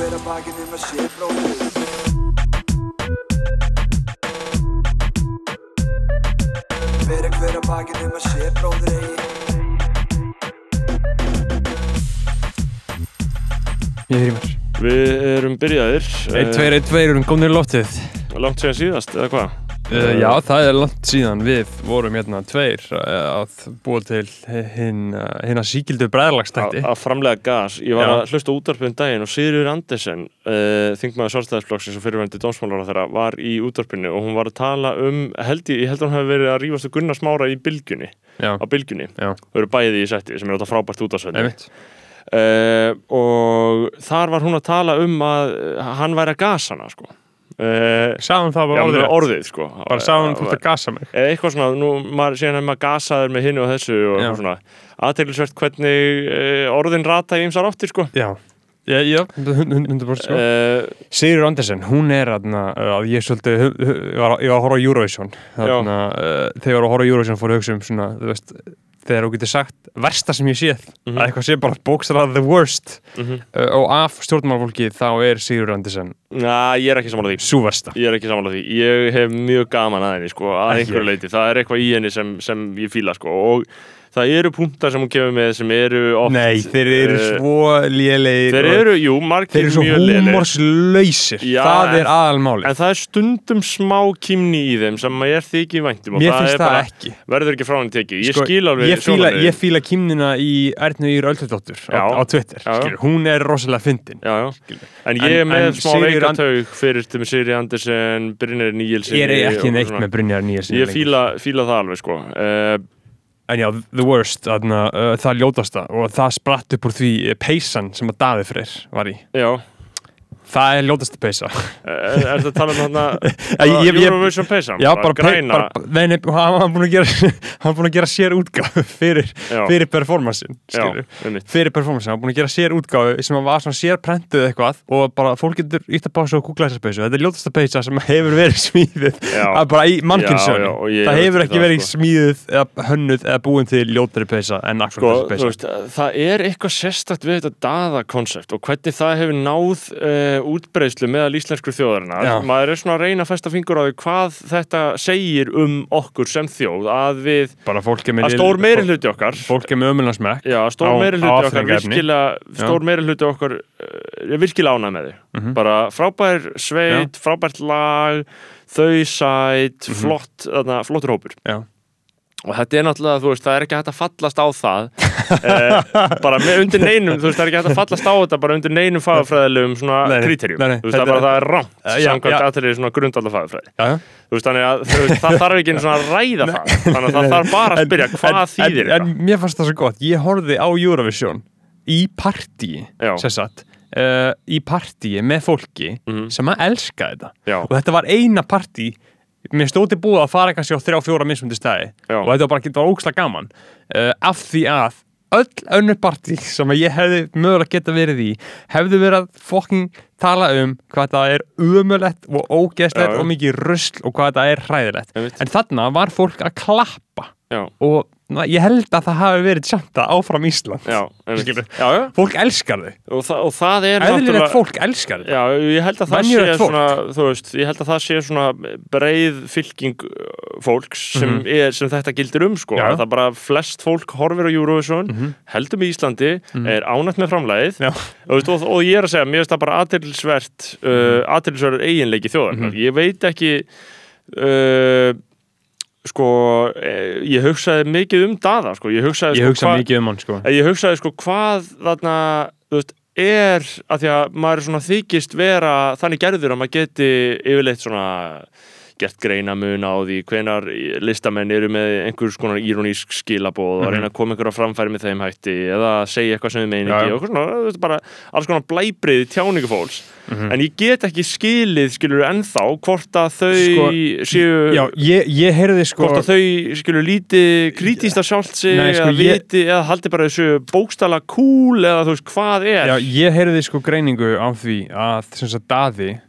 hver að bakið um að sé bróðir Bera hver að bakið um að sé bróðir eigi Ég er í mér Við erum byrjaðir. 1, 2, 1, 2 erum komnir í loftið. Uh, Langt síðan síðast, eða hvað? Uh, Já, það er langt síðan við vorum hérna tveir uh, að búa til hinn uh, síkildu Að bræðlagstætti að framlega gas. Ég var Já. að hlusta útvarpið um daginn og Sigurður Andersen uh, Þingmaður Sjálfstæðisflokksins og fyrirvændi dómsmálar þeirra var í útvarpinu og hún var að tala um held ég, ég held að hún hefði verið að rífast að Gunnar Smára í bylgjunni, Já, á bylgjunni. Já, Þau eru bæði í setti sem er þetta frábært einmitt. Uh, og þar var hún að tala um að hann væri að gasa hana sko. Uh, Sáðum það já, bara orðið orðið sko. Bara sáðum þú að gasa mig. Eða eitthvað svona, nú maður síðan er maður gasaður með hinnu og þessu og Já. svona. Aðteglisvert hvernig uh, orðin rata í ymsar áttir sko. Já, já, já. 100% sko. Uh, Sigurður Andersen, hún er aðna, að ég svolítið, ég var, ég var að horfa á Eurovision. Uh, þegar ég var að horfa á Eurovision fór að hugsa um svona, þú veist þegar þú getur sagt versta sem ég séð Mhm. að eitthvað sé bara bókstæðað the worst. Mm uh, og af stjórnmálfólki þá er Sigurður Andersen na, ég er ekki samanlega því. svo versta. Ég er ekki samanlega því, ég hef mjög gaman að henni sko, að einhverju leiti, það er eitthvað í henni sem, sem ég fíla sko og það eru punktar sem hún kemur með sem eru oft Nei, þeir eru eh, svo lélegir Þeir eru, jú, margir þeir eru svo mjög lélegir. Já, það er aðalmáli En það er stundum smá kýmni í þeim sem maður er þykir væntum Mér finnst það ekki. verður ekki frá henni tekið. Ég Sko, skil alveg ég fíla kýmnina í Ernu Ír Öldurdóttur á, Twitter hún er rosalega fyndin. Já, já, en ég er með smá veikataug fyrir til með Sigri Andersen, Brynjar Níelsen ég er ekki neitt með Brynjar Níelsen en já, the worst, þarna, uh, það ljótasta og það spratt upp úr því uh, peysan sem að Daði Freyr var í. Já, það er ljótasta peysa. Er, er það að tala um ég- ég- Eurovision Paysan? já, bara, græna nei, hann var búin að gera hann var búin að gera sér útgáfu fyrir, fyrir einmitt. fyrir performance, hann var búin að gera sér útgáfu sem var svona sér prentuð eitthvað og bara fólk getur ítt að bása og googla þessa peysu þetta er ljótasta peysa sem hefur verið smíðið bara í ég það hefur ekki verið sko. smíðið eða hönnuð eða búin til ljótari peysa en akkur Útbreyslu meðal íslensku þjóðarinnar. Já. Maður er svona að reyna að festa fingur á því hvað þetta segir um okkur sem þjóð að við, bara fólk með að stór meiri hluti okkar fólk er með ömulansmekk Já, á- stór meiri hluti okkar virkilega, stór meiri hluti okkar uh, er virkilega ánægð með þig Mhm. bara frábær sveit, frábært lag þau sæt, Mhm. flott þarna, flottur hópur Já. og þetta er náttúrulega, veist, það er ekki hægt að fallast á það eh, bara með undir neinum, þú veist, það er ekki hægt að fallast á þetta bara undir neinum fagafræðilegum svona kriterjum, þú veist, það er þetta bara það er rámt, Eh, samkvæmt aðtrið svona grundalda fagafræði, þú veist, þannig að það þarf ekki einu svona að ræða það, þannig að það þarf bara að spyrja hvað þýðir en, en mér fannst það svo gott, ég horfði á Eurovision í partíi Já. sem sagt uh, í partíi með fólki Mhm. sem að elska þetta. Og þetta var eina partí mér stóti búið að fara kannski á þrjá fjóra mismundi stæði Já. og þetta var bara, þetta var ógslag gaman. Uh, af því að öll önnur partí sem ég hefði mögulega geta verið í hefði verið að fokking tala um hvað það er umulett og ógeðslegt og mikið rusl og hvað það er hræðilegt. En þarna var fólk að klappa Já, og ég held að það hafi verið að áfram Ísland já, já, já. fólk elskar þau, Og, þa og það er eðlilegt fólk elskar þau ég held að það sé svona, veist, ég held að það sé svona breið fylking uh, fólks sem, Mhm. er, sem þetta gildir um, sko. Það er bara flest fólk horfir á Eurovision, Mhm. heldur með Íslandi, er ánætt með framlæðið og, og, og ég er að segja, mér finnst það bara aðtilsvert, uh, aðtilsverður eiginleiki þjóðarnar. Mhm. Ég veit ekki, uh, sko, eh, ég hugsaði mikið um daða, sko. Ég hugsaði, ég sko, hugsa hvað- mikið um hann sko En ég hugsaði sko hvað þarna, þú veist, er að því að maður er svona þykist vera þannig gerður að maður geti yfirleitt svona gert greinamun á því hvenar listamenn eru með einhvers konar íronísk skilabóð og Mhm. reyna að koma einhverja framfæri með þeim hætti eða segja eitthvað sem þið meini Já, ekki og svona, þú veist, bara alls konar blæbrið tjáningu fólks Mhm. en ég get ekki skilið skilur ennþá hvort að þau Sko, séu já, ég, ég heyrði sko hvort að þau skilur líti krítíst að sjálft sig Nei, sko, eða ég- viti eða haldi bara þessu bókstala cool eða þú veist hvað er já, ég heyrði sko greiningu á því að sem sagt Daði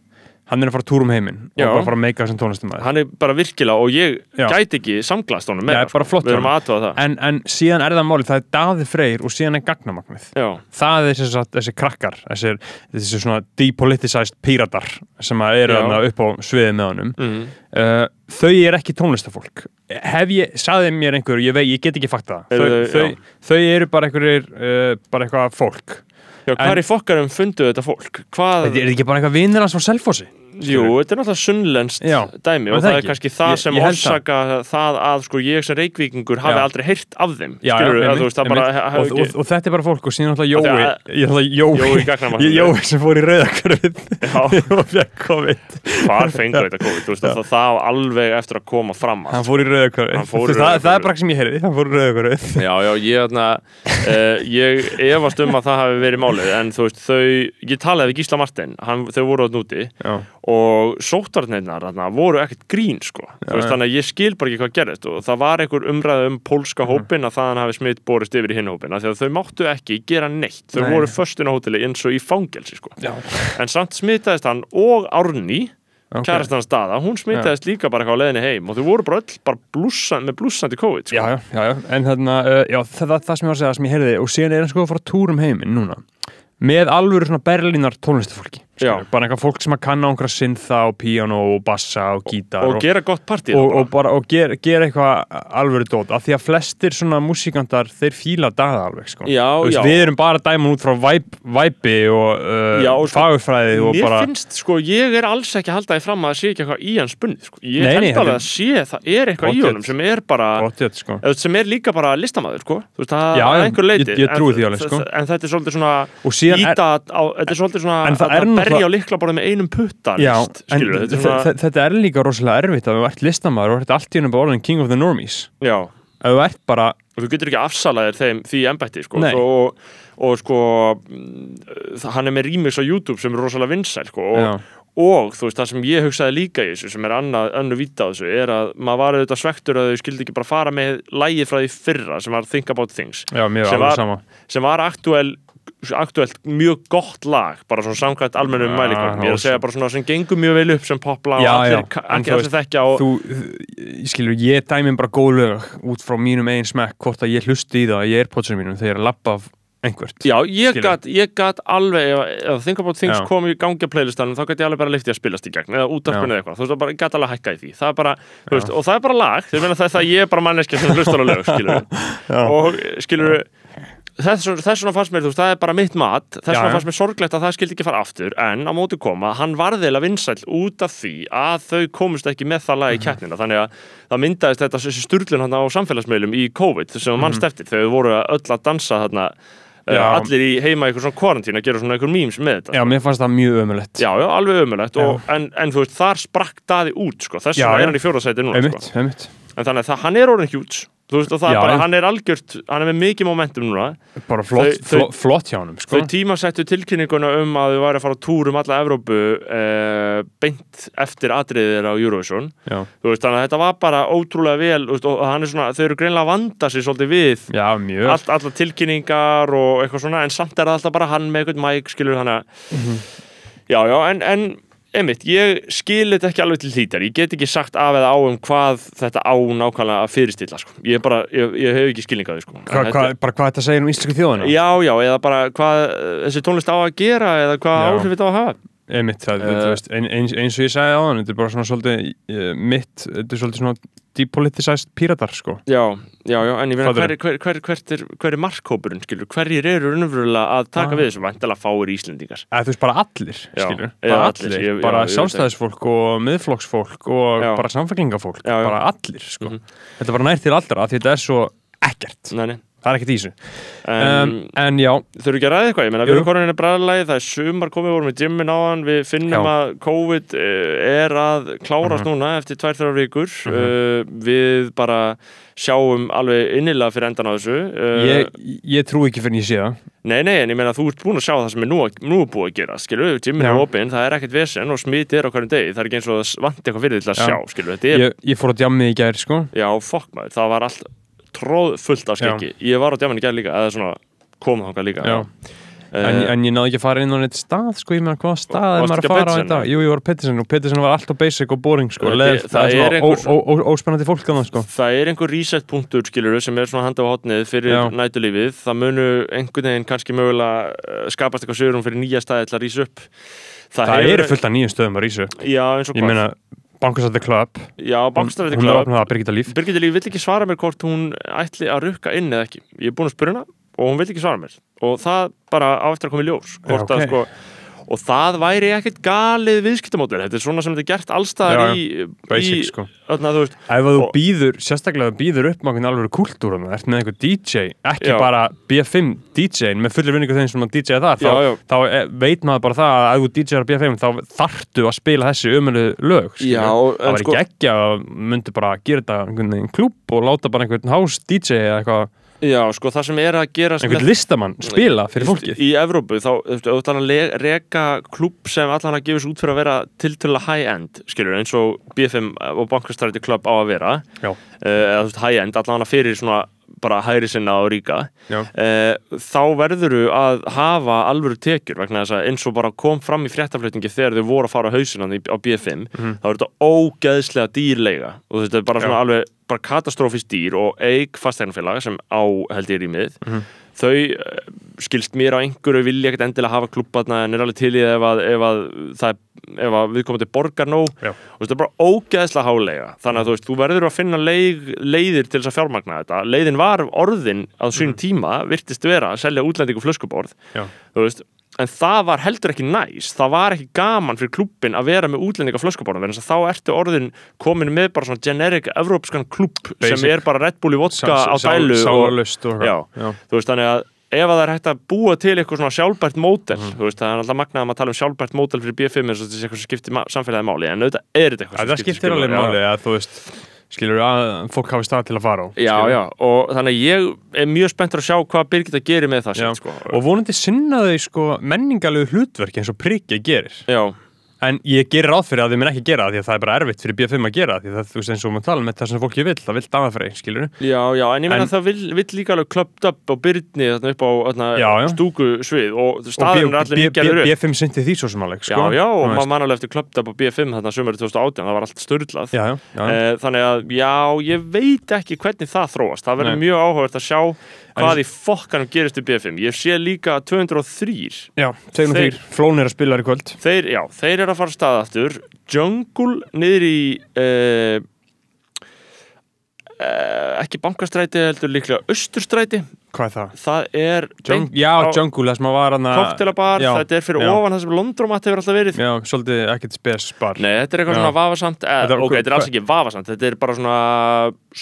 hann er að fara túr um heiminn og Já. bara fara að meika sem tónlistamæður hann er bara virkilega og ég Já. gæti ekki samglast honum Já, meira bara flott við erum að aðtöða það. En, en síðan er það máli, það er Daði Freyr og síðan er Gagnamagnið. Já, það er þessi, þessi krakkar þessi, þessi svona depoliticized píratar sem eru Já. upp á sviðið með honum. Mm. uh, þau er ekki tónlistafólk hef ég, saði mér einhver ég, vei, ég get ekki fakta það. Eru þau, þau- þau, eru bara einhverjir uh, bara eitthvað fólk. Já hvað er í fokkarum fundu þetta fólk? Hvað, er þetta ekki bara eitthvað vinnir hans frá Selfossi jú, þetta er náttúrulega sunnlenskt dæmi var og það er kannski það sem orsaka það að sko ég sem reykvíkingur hafi aldrei heyrt af þeim og, þetta er bara fólk og síðan alltaf Jói. Jói, sem fór í rauðakörfið og fekk COVID. Hvar fengur þetta COVID? Það, á alveg eftir að koma fram hann fór í rauðakörfið það, er bara sem ég heyrði, hann fór í rauðakörfið Já, já, ég, uh, ég efast um að það hafi verið málið en þú veist, þau, ég talaði við Gísla Martin þau voru átt núti og sótvarnirnar þarna, voru ekkert grín sko. Þú veist, já. þannig að ég skil bara ekki hvað gerist og það var einhver umræð um pólska Mhm. hópin að þaðan hafi smitt borist yfir í hinn hópin því að þau máttu ekki gera neitt þau Nei. voru föstin á hóteli eins og í fangelsi sko. já. en samt smitaðist hann og Árný ok. kærast hann staða, hún smitaðist líka bara á leiðinni heim og þau voru bara öll bara blússan, með blússandi COVID sko. já, já, já, já, en þarna uh, já, það, það, sem ég var að segja, sem ég heyrði og síðan er hann sko að fara túr um heiminn núna með alvöru svona berlínar tónlistafólki Já. skilur. bara eitthvað fólk sem að kanna einhverja syntha og píano og bassa og gítar og gera gott partí og, og, bara, og gera ger eitthvað alvöru dót af því að flestir svona músikantar þeir fíla daga alveg sko. Já, veist, já. við erum bara dæma út frá væp, væpi og, uh, Já, og sko, og Mér bara finnst, sko, ég er alls ekki að halda því fram að það sé ekki eitthvað í hans spunnið, sko. Ég Nei, held alveg að sé, það er eitthvað í honum sem er bara, Pottþétt, sko. eða sem er líka bara listamæður, sko. Þú veist, það Já, að já, einhver leiti. En- þetta er svolítið svona, og er, íta þetta er svolítið svona Er berja á liklaborðið með einum putta, þetta er þetta er líka rosalega erfitt að þú ert listamaður og ert allt í bara orðin king of the normies já. að þú ert bara, Og þú getur ekki afsalaðir þeim því embætti, sko. Og, og sko, mm, hann er með remix á YouTube sem er rosalega vinsæl, sko. Og, og þú veist það sem ég hugsaði líka í þessu sem er annað, önnu víta á þessu er að maður var auðvitað svektur að þau skildi ekki bara fara með lægið frá því fyrra sem var Think About Things já, mér er Sem var- sama sem var aktuell aktuelt mjög gott lag bara svona samkvæmt almennum mælingum ég er að segja bara svona sem gengur mjög vel upp sem poplag og allir, allir þessi þekkja og þú, ég skilur, ég dæmi bara góð lög út frá mínum eigin smekk hvort að ég hlusti í það í airpodsinu mínum þegar ég er að lappa af einhvert Já, ég gat, ég gat alveg ef Think About Things Já. kom í gangi að playlistanum þá gat ég alveg bara liftið að spilast í gegn eða útarpinu eða eitthvað, þú veist, það bara, ég gat alveg að hækka í því. Það er bara, veist, og það er bara lag þeir meina það, það ég er bara manneskja sem hlustar á lög skilur og skilur þess, vegna fannst mér, þú veist, það er bara mitt mat þess vegna fannst mér sorglegt að það skildi ekki fara aftur en á móti koma, hann varðilega vinsæll út af því að þau komust ekki með það Mhm. lag í keppnina, þannig að það myndaðist þetta þessi sturlun hann á samfélagsmeilum í COVID sem Mhm. mannst eftir, þau voru öll að dansa þarna Uh, Já. allir í heima í eitthvað svona kvarantín að gera svona eitthvað memes með þetta Já, mér fannst það mjög ömulegt já, já, alveg ömulegt og, en, en þú veist, þar sprakk daði út sko. þess vegna er hann í fjórðasæti núna sko. en þannig að það, hann er orðin hjúts þú veist, og það Já, bara, hann er algjört hann er með mikið momentum núna. Bara flott, Þau- flott, flott hjá honum sko. þau tímasettu tilkynninguna um að þau væri að fara á túr um alla Evrópu eh, beint eftir atriðir á Eurovision. Já, þú veist, þannig að þetta var bara ótrúlega vel veist, og hann er svona, þau eru greinlega að vanda sig svolítið við já mjög. allt, allar tilkynningar og eitthvað svona en samt er það alltaf bara hann með eitthvað mæk skilur hann að Mhm. já já en, en einmitt, ég skil þetta ekki alveg til hlítar ég get ekki sagt af eða á um hvað þetta á nákvæmlega að fyrirstilla sko. ég, bara, ég, ég hef ekki skilning á því sko. hva, hva, Bara hvað þetta segir um íslensku þjóðina já já, eða bara hvað þessi tónlist á að gera eða hvað áhrif þetta á að hafa Einmitt, það, Eh. uh, veist, ein, eins, eins og ég sagði á hann Þetta er bara svona svolítið uh, mitt Þetta er svolítið svona depoliticized píratar sko já, já, já, en ég meina hver, hver, hver, hver, er, er markhópurinn skilur, hverjir eru raunverulega að taka Ah. við þessu vantilega fáir Íslendingar Eða, Þú veist, bara allir, skilur já, Bara allir, allir, ég- bara sjálfstæðisfólk og miðflokksfólk og Já. bara já. Bara allir, sko Mhm. Þetta bara nær til allra, þetta er svo ekkert nei, nei. Það er ekkert í þessu um, En já, þurfu ekki að ræða eitthvað, ég meina Jú. við erum konin í bræðalagi, það er sumar komið, við vorum í gymmin á hann, við finnum Já. að COVID eh, er að klárast núna eftir tvær þrjár vikur, Mhm. uh, við bara sjáum alveg innilega fyrir endan á þessu. Uh, ég, ég trú ekki fyrir en ég sé það Nei, nei, en ég meina þú ert búin að sjá það sem er nú, nú búið að gera, skilur, gymmin er opinn, það er ekkert vesen og smiti er á hverjum degi, það er ekki eins og það vanti eitthvað fyrir á það tróð fullt af skeggi, ég var á djaman í gær líka, eða svona kom þangað líka, Já. En, en ég náði ekki að fara inn á neitt stað sko, ég meina hvað stað er maður að á fara á þetta? Jú, ég var á Pettersen og Pettersen var alltaf basic og boring sko, Það leðilt, það það er svona óspennandi fólk þannig sko. Það er einhver reset punktur skilur sem er svona handa á hotnið fyrir Já. nætulífið það munu einhvern veginn kannski mögulega uh, skapast eitthvað sögurum fyrir nýja staði rýsa upp. Það hefur- eru fullt af nýjum stöðum að rísu já eins og Ég meina, Bankastræti Club. Já, bankstæði Hún er opnað að Birgitta Líf. Birgitta Líf vill ekki svara mér hvort hún ætli að rukka inn eða ekki. Ég er búin að spura hana og hún vill ekki svara mér. Og það bara á eftir að koma í ljós hvort Já, að ok. sko og það væri ekkert galið viðskiptamódel þetta er svona sem þetta er gert allstaðar Já, í, basic, í sko. öðna, þú veist, Ef þú Og- býður, sérstaklega býður upp með alveg kultúruna, ert með einhver DJ ekki Já. bara B5 DJ-in með fullir vinningu þeim sem að DJ þar þá, Já, já. þá eh, veit maður bara það að ef þú DJ-ar B5 þá þartu að spila þessi ömölu lög. Já, það var sko- ekki ekki að myndi bara gera þetta einhvern veginn klúb og láta bara einhvern house DJ eða eitthvað, já, sko það sem er að gera einhvern listamann spila fyrir fólkið í Evrópu þá, þú veist, þú ætlar að reka klúb sem allan að gefast út fyrir að vera tiltölulega high-end, skilur, eins og B5 og Bankastræti Club á að vera Já. uh, eða þú veist, high-end, allan að fyrir svona bara hægri sinna og ríka Já. uh, þá verðuru að hafa alvöru tekjur vegna þess að eins og bara kom fram í fréttaflutningi þegar þau voru að fara á hausinan á B5 þá er þetta ógeðslega dýrlega og þú þetta er bara. Já. svona alveg bara katastrófist dýr og eig fasteignafélag sem á held ég rýmið Mhm. þau eh, skilst mér á einhverju vilja ekkert endilega hafa klubbarna en er alveg til í ef að, ef að, það, ef að viðkomandi borgar nóg Já. og þetta er bara ógeðslega hálega þannig að þú veist, þú verður að finna leið, leiðir til þess að fjármagna þetta leiðin var orðin á sínum tíma virtist vera að selja útlendingu flöskuborð Já. þú veist En það var heldur ekki næs, það var ekki gaman fyrir klubbin að vera með útlendinga flöskuborðum vegna þess að þá ertu orðin komin með bara svona generic evrópskan klubb sem er bara Red Bull í vodka á dælu þannig að ef að það er hægt að búa til eitthvað svona sjálfbært mótel þú veist það er alltaf magnað að maður tala um sjálfbært mótel fyrir B5 eins og er eitthvað sem skiptir samfélagið máli en auðvitað er þetta eitthvað Það skiptir alveg máli veist skilur að fólk hafi stað til að fara á Já, skilurðu. já, og þannig að ég er mjög spenntur að sjá hvað Birgitta gerir með það Já. sér, sko. og vonandi sinna þau sko menningalegu hlutverk eins og prikki gerir Já, en ég gerir ráð fyrir að þau mun ekki gera það því að það er bara erfitt fyrir B5 að gera því það þú veist eins og maður tala með það sem fólki vill það vill aðafrey, skilur já, já, en ég meina En- það vill, vill líka alveg klöpt upp á Byrni þarna upp á þarna, Já, já. stúkusvið og staðin er allir nýggjörður upp. B5 syndi því svo sem alveg Já, sko. já, og Þú maður veist. man alveg eftir klöpt upp á B5 þarna sömur 2018, það var allt störlað já, já, já, já. Eh, Þannig að, já, ég veit ekki hvernig það þróast. Það verður mjög áhugavert að sjá hvað í fokkanum gerist í B5 Ég sé líka 203 já þeir, Þeir- þeir, flón er að spila þér í kvöld. Þeir, já, þeir eru að fara stað aftur. Jungle niður í uh, uh, ekki bankastræti heldur líklega austurstræti hvað er það? það er Jung, já, Jungle, það sem að var hann koktelabar, þetta er fyrir já. ofan það sem Londromat hefur alltaf verið já, svolítið ekkert spes bar Nei, þetta er eitthvað Já. svona vafasamt eh, Þetta er- ok, þetta er alls ekki vafasamt, þetta er bara svona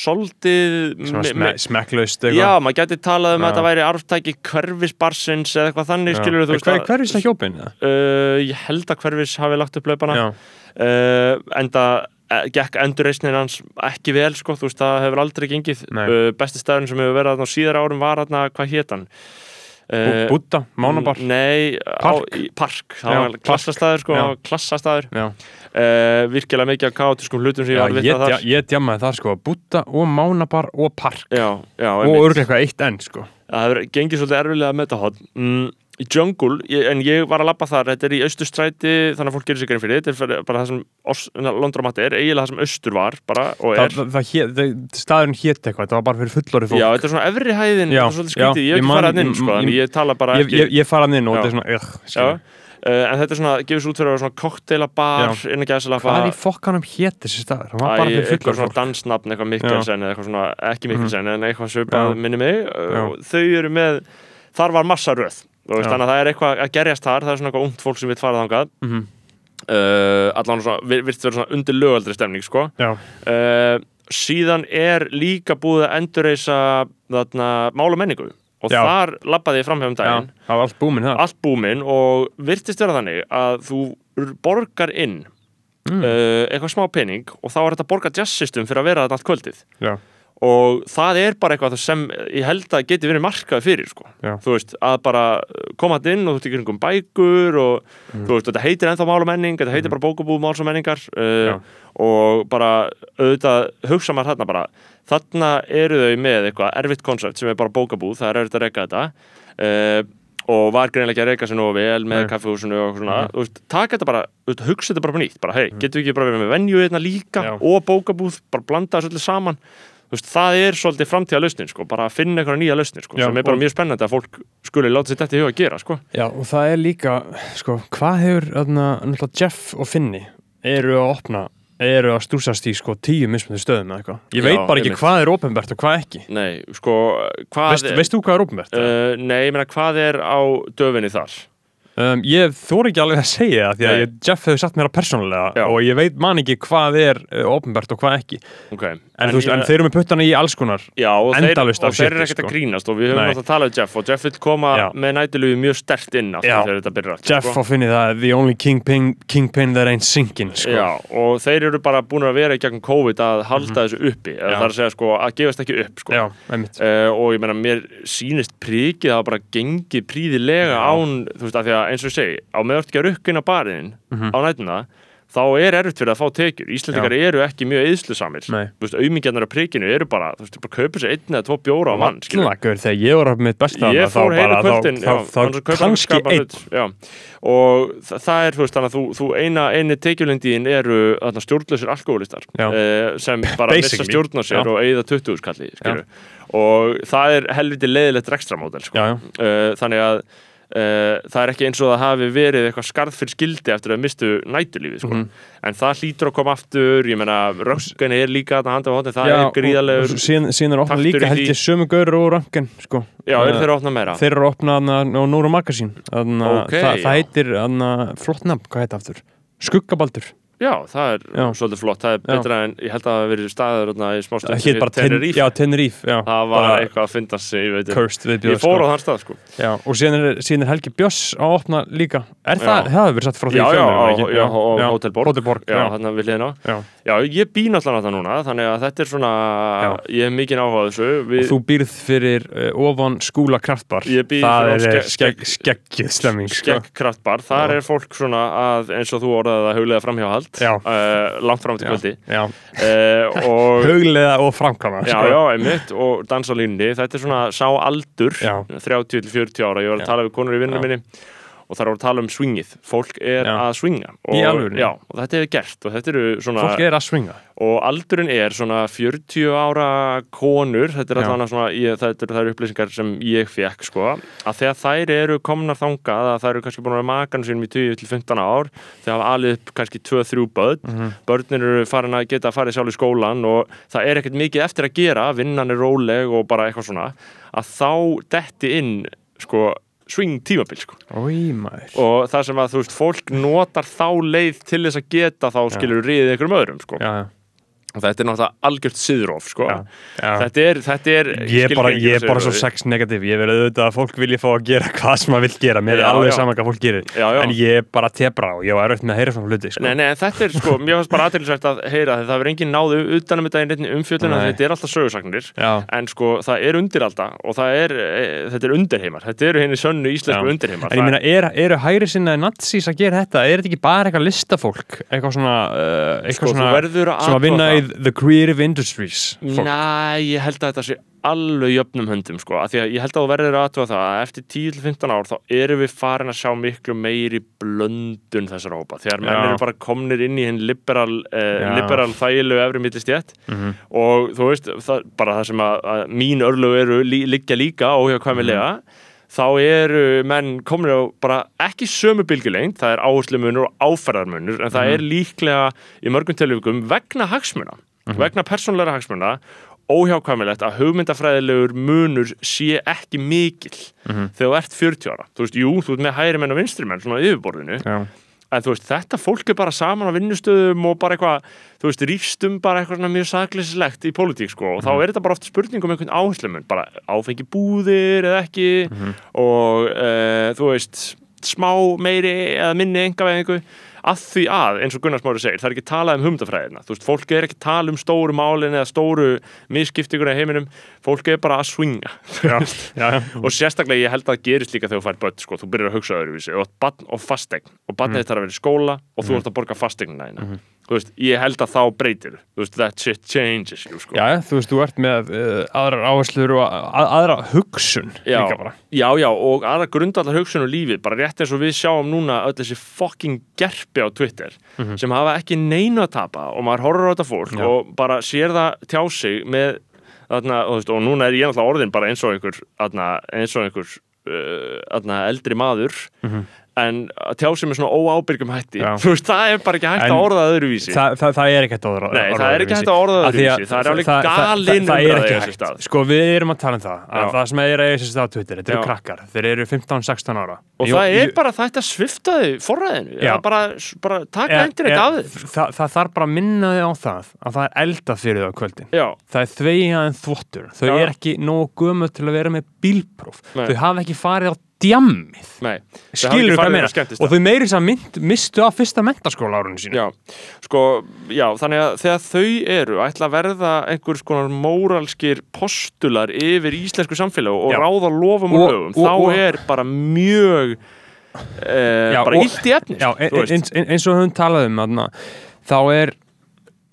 soldið svona me- sme, me- smekklaust Já, maður gæti talað um Já. að þetta væri arftæki hverfisbarsins eða eitthvað þannig, skilur þú hver, hver er það hjópin? uh, Ég held að hverfis hafi lagt upp laupana já, uh, enda gekk endurreisnin hans ekki vel sko, þú veist, það hefur aldrei gengið. Nei. uh, besti staðurinn sem hefur verið þarna á síðara árum var þarna, hvað hét hann? uh, Búta, Mánabar. Nei, Park. Á, í, park, það Já, var klassastæður sko, já, uh, virkilega mikið af kaotiskum hlutum sem ég já var að ég, vita þar. ég, ég djammaði það sko Búta og Mánabar og Park. Já, og eitthvað eitt enn sko. Það hefur gengið svolítið erfilega með þetta hot mm, í Jungle, ég, en ég var að labba þar þetta er í austurstræti, þannig að fólk gerir sig grein fyrir þetta er bara það sem Londromat er eiginlega það sem austur var bara það, er. það, það, það, staðurinn hétt eitthvað, það var bara fyrir fullorið fólk. Já, þetta er svona efri hæðin, Já, er já, ég man- farað inn sko, ég- ég tala bara ég, ekki ég, ég fara hann inn og þetta er svona ugh, uh, en þetta er svona, gefur svo út fyrir að vera svona kokteilabar innan gæðsalapa hvað í fokkanum hétt þessi staður? Hann var bara fyrir svona fólk. dansnafn, eitthvað Mikkelsen eða eitthvað svona, ekki Mikkelsen en eitthvað svipað Já. minni mig. Já. þau eru með, þar var massa röð Já. þannig að það er eitthvað að gerjast þar það er svona eitthvað ungt fólk sem vil fara þangað Mhm. uh, allan svona, vir- virðist vera svona undir lögaldri stemning sko já, uh, síðan er líka búið að endurreisa þarna mála menningu og Já. þar labbaði ég framhjá um já, daginn var allt búminn búminn og virtist vera þannig að þú borgar inn Mm. uh, eitthvað smá pening og þá er þetta að borga jazzsystem fyrir að vera þarna allt kvöldið já, og það er bara eitthvað sem ég held að geti verið markað fyrir sko. Þú veist, að bara koma þetta inn og þú tekir einhverjum bækur og Mm. þú veist, þetta heitir ennþá mál og menning þetta heitir bara bókabúð máls og menningar uh, og bara auðvitað hugsa maður þarna bara þarna eru þau með eitthvað erfitt koncept sem er bara bókabúð, það er erfitt að reyka þetta uh, og var greinlega ekki að reyka sér nógu vel með Nei. kaffihúsinu og svona þú veist, taka þetta bara, hugsa þetta bara nýtt bara, hei, getum við ekki bara verið með venju hérna líka Já. og bókabúð, bara blanda þessu öllu saman veist, það er svolítið framtíða lausnin sko, bara að finna einhverja nýja lausnin sko, Já, sem er bara og- mjög spennandi að fólk skuli láta sér þetta í huga að gera sko. Já, og það er líka, sko, hvað hefur, náttúrulega Jeff og Finni eru að opna, eru að stúsast í, sko, tíu mismunandi stöðum eða eitthvað. Ég Já, veit bara ekki einmitt. hvað er opinbert og hvað ekki. Nei, sko, hvað Veist, veist þú hvað er opinbert? Uh, nei, ég meina, hvað er á döfinni þar? Um, ég þóri ekki alveg að segja það því að ég, Jeff hefur satt mér að persónulega Já. og ég veit man ekki hvað er uh, opinbert og hvað ekki. Ok, En, þú veist, ég en þeir eru með puttana í alls konar. Já, og þeir, og þeir eru ekkert sko. að grínast og við höfum náttúrulega talað um Jeff og Jeff vil koma Já. með nætulegu mjög stert inn byrjar Jeff sko. og Finni það the only kingpin, kingpin that ain't sinking, sko. Já, og þeir eru bara búin að vera í gegnum COVID að halda þessu uppi eða Mhm. Já. það er að segja sko að gefast ekki upp sko. Uh, og ég meina mér sýnist príkið að bara gengi príðilega án, þú veist, að því að eins og ég segi á meðan þú ert ekki að á barinn Mhm. á nætuna, þá er erfitt fyrir að fá tekjur Íslendingar eru ekki mjög eðslusamir þú auðmingjarnar á príkinu eru bara þú veist, bara kaupa sér einn eða tvo bjóra á mann skilur. Lagur, þegar ég var upp með besta ég fór heila bara- kvöldin þá, kannski einn og þa það er þú veist þannig að þú, þú eina eini tekjulindiðin eru þarna, stjórnlausir alkoholistar eh, sem bara missa Basically. stjórn á sér Já. og eigða 20 skalli og það er helviti leiðilegt rekstramódel sko. Eh, þannig að Uh, það er ekki eins og það hafi verið eitthvað skarð fyrir skildi eftir að mistu nætulífi sko. Mhm. en það hlýtur að koma aftur ég meina, röngin er líka hóttin, það Já, er gríðalegur síðan, er taktur líka held ég sömu gaurur og ranken sko. já, Eh, eru þeir að opna meira? þeir eru að opna þarna á Nóra Magasín þarna, Ok, það, það heitir flott nafn, hvað heit aftur? Skuggabaldur Já, það er Já. svolítið flott, það er Já. betra en ég held að það hafi verið staður í smá stund það heit bara Tenerife, já, Tenerife já, það var eitthvað að finna sig, ég veit cursed við Ég fór á þann stað sko. Já, og síðan er, síðan er Helgi Björs að opna líka. Er það, Já. það hefur verið satt frá því Já, já, já, Hotel Borg. Hotel Borg, Já, já, þarna við hliðina. Á já. Já, ég býn að það núna, þannig að þetta er svona Já. ég hef mikið áhuga á þessu. Og við, þú býrð fyrir uh, ofan skúla kraftbar. Ég býð það fyrir er ofan skegg, skegg- skegg, skeggið stemming sko. Skegg kraftbar, þar Já. er fólk svona að eins og þú orðaði að huglega framhjáhald Já. uh, langt fram til kvöldi. Uh, og huglega og framkvæma Já, já, einmitt, og dansa á línni þetta er svona sá aldur Já. 30-40 ára, ég var að tala við konur í vinnunum Já. minni og það er að tala um swingið fólk er Já. að swinga og, Í? Já, og þetta er gert og þetta eru svona fólk er að swinga og aldurinn er svona 40 ára konur þetta er Já. allan svona, ég, þetta eru þær upplýsingar sem ég fekk sko, að þegar þær eru komnar þangað að þær eru kannski búin að vera makan sínum í 20-15 ár, þeir hafa alið upp kannski 2-3 börn, Mhm. börnin eru farin að geta að fara sjálf í skólan og það er ekkert mikið eftir að gera, vinnan er róleg og bara eitthvað svona, að þá detti inn sko swing tímabil sko. Maður og það sem að þú veist, fólk notar þá leið til þess að geta þá skilur riðið einhverjum öðrum sko. já, já. Og þetta er náttúrulega algjört siðróf sko. Þetta er, þetta er Ég er bara, ég er bara svo sex negativ Ég verði auðvitað að fólk vilja fá að gera hvað sem maður vill gera. Mér er Já, alveg já. saman hvað fólk gerir. Já, já. En ég er bara tebra og ég var auðvitað með að heyra svona hluti sko. Nei, nei, þetta er sko, mér fannst bara aðeinsvægt að heyra það. Verður engin náðu utanum þetta í Nei. þetta er alltaf sögursagnir en sko, það er undiralda og það er, e, þetta er undirheimar. Þetta eru henni sönnu íslensku undirheimar að að að the creative industries fólk. Næ, ég held að þetta sé alveg jöfnum höndum sko, af því að ég held að þú verður aðtuga það að eftir 10-15 ár þá erum við farin að sjá miklu meiri blöndun þessar hópa, þegar menn Já. eru bara komnir inn í hinn liberal, eh, liberal þægilegu efri millistjætt Mhm. og þú veist, það, bara það sem að, að mín örlög eru lí, liggja líka óhjákvæmilega þá eru menn komin á bara ekki sömu bylgjulengt, það er áherslumunur og áferðarmunur, en það er líklega í mörgum tilvíkum vegna hagsmuna vegna persónleira hagsmuna óhjákvæmilegt að hugmyndafræðilegur munur sé ekki mikil þegar þú ert 40 ára. Þú veist, jú, þú ert með hægri menn og vinstri menn svona á yfirborðinu, Já, en þú veist, þetta fólk er bara saman á vinnustöðum og bara eitthvað þú veist, rífstum bara eitthvað svona mjög sakleyslegt í pólitík, sko, og þá er þetta bara oft spurning um einhvern áherslumun, bara áfengi búðir eða ekki og uh, þú veist, smá meiri eða minni engaveðingu að því að, eins og Gunnar Smári segir, það er ekki talað um humdafræðina, þú veist, fólk er ekki tala um stóru málin eða stóru misskiptingur í heiminum, fólk er bara að swinga já, já, og sérstaklega ég held að það gerist líka þegar þú fær börn sko, þú byrjar að hugsa öðruvísi, barn og fastegn og barnið Mhm. þetta er að vera í skóla og þú ert að borga fastegnina þína þú veist, ég held að þá breytir veist, that shit changes you, sko. Já, þú veist, þú ert með uh, aðrar áherslur og að, aðra hugsun Já, já, já, og aðra grundallar hugsun og lífið, bara rétt eins og við sjáum núna öll þessi fucking gerpi á Twitter sem hafa ekki neinu að tapa og maður horfir á þetta fólk Já. og bara sér það tjá sig með þarna, og, veist, og núna er ég náttúrulega orðin bara eins og einhver þarna, eins og einhver uh, þarna, eldri maður en að tjá sig með svona óábyrgum hætti veist, það er bara ekki hægt En að orða það öðruvísi. Þa, það, það er ekki hægt að orða Nei, það er ekki hægt að orða það öðruvísi. Það er alveg það- það- það- það er ekki hægt. Sko, við erum að tala um það að það sem er að eiga sér stað á Twitter, þetta eru krakkar þeir eru 15-16 ára. Og það er bara þetta svifta þig forræðinu, bara, bara taka er- endur ekki er- af þig það, það þarf bara að minna þig á það að það er eldað fyrir þau á kvöldin. Það er þvegja en þvottur þau er ekki nógu gömur til að vera með bílpróf. Þau hafa ekki farið á djammið skilur hvað meina skemmtist og þau meiri þess að mynd, mistu á fyrsta mentaskóla árunni sínu Já, sko, já, þannig að þegar þau eru ætla að verða einhver skonar móralskir postular yfir íslensku samfélag og Já. ráða lofum og lögum, þá og- er bara mjög eh, Já, bara illt í efni Já, sko, þú veist. eins, og við höfum talað um þarna, þá er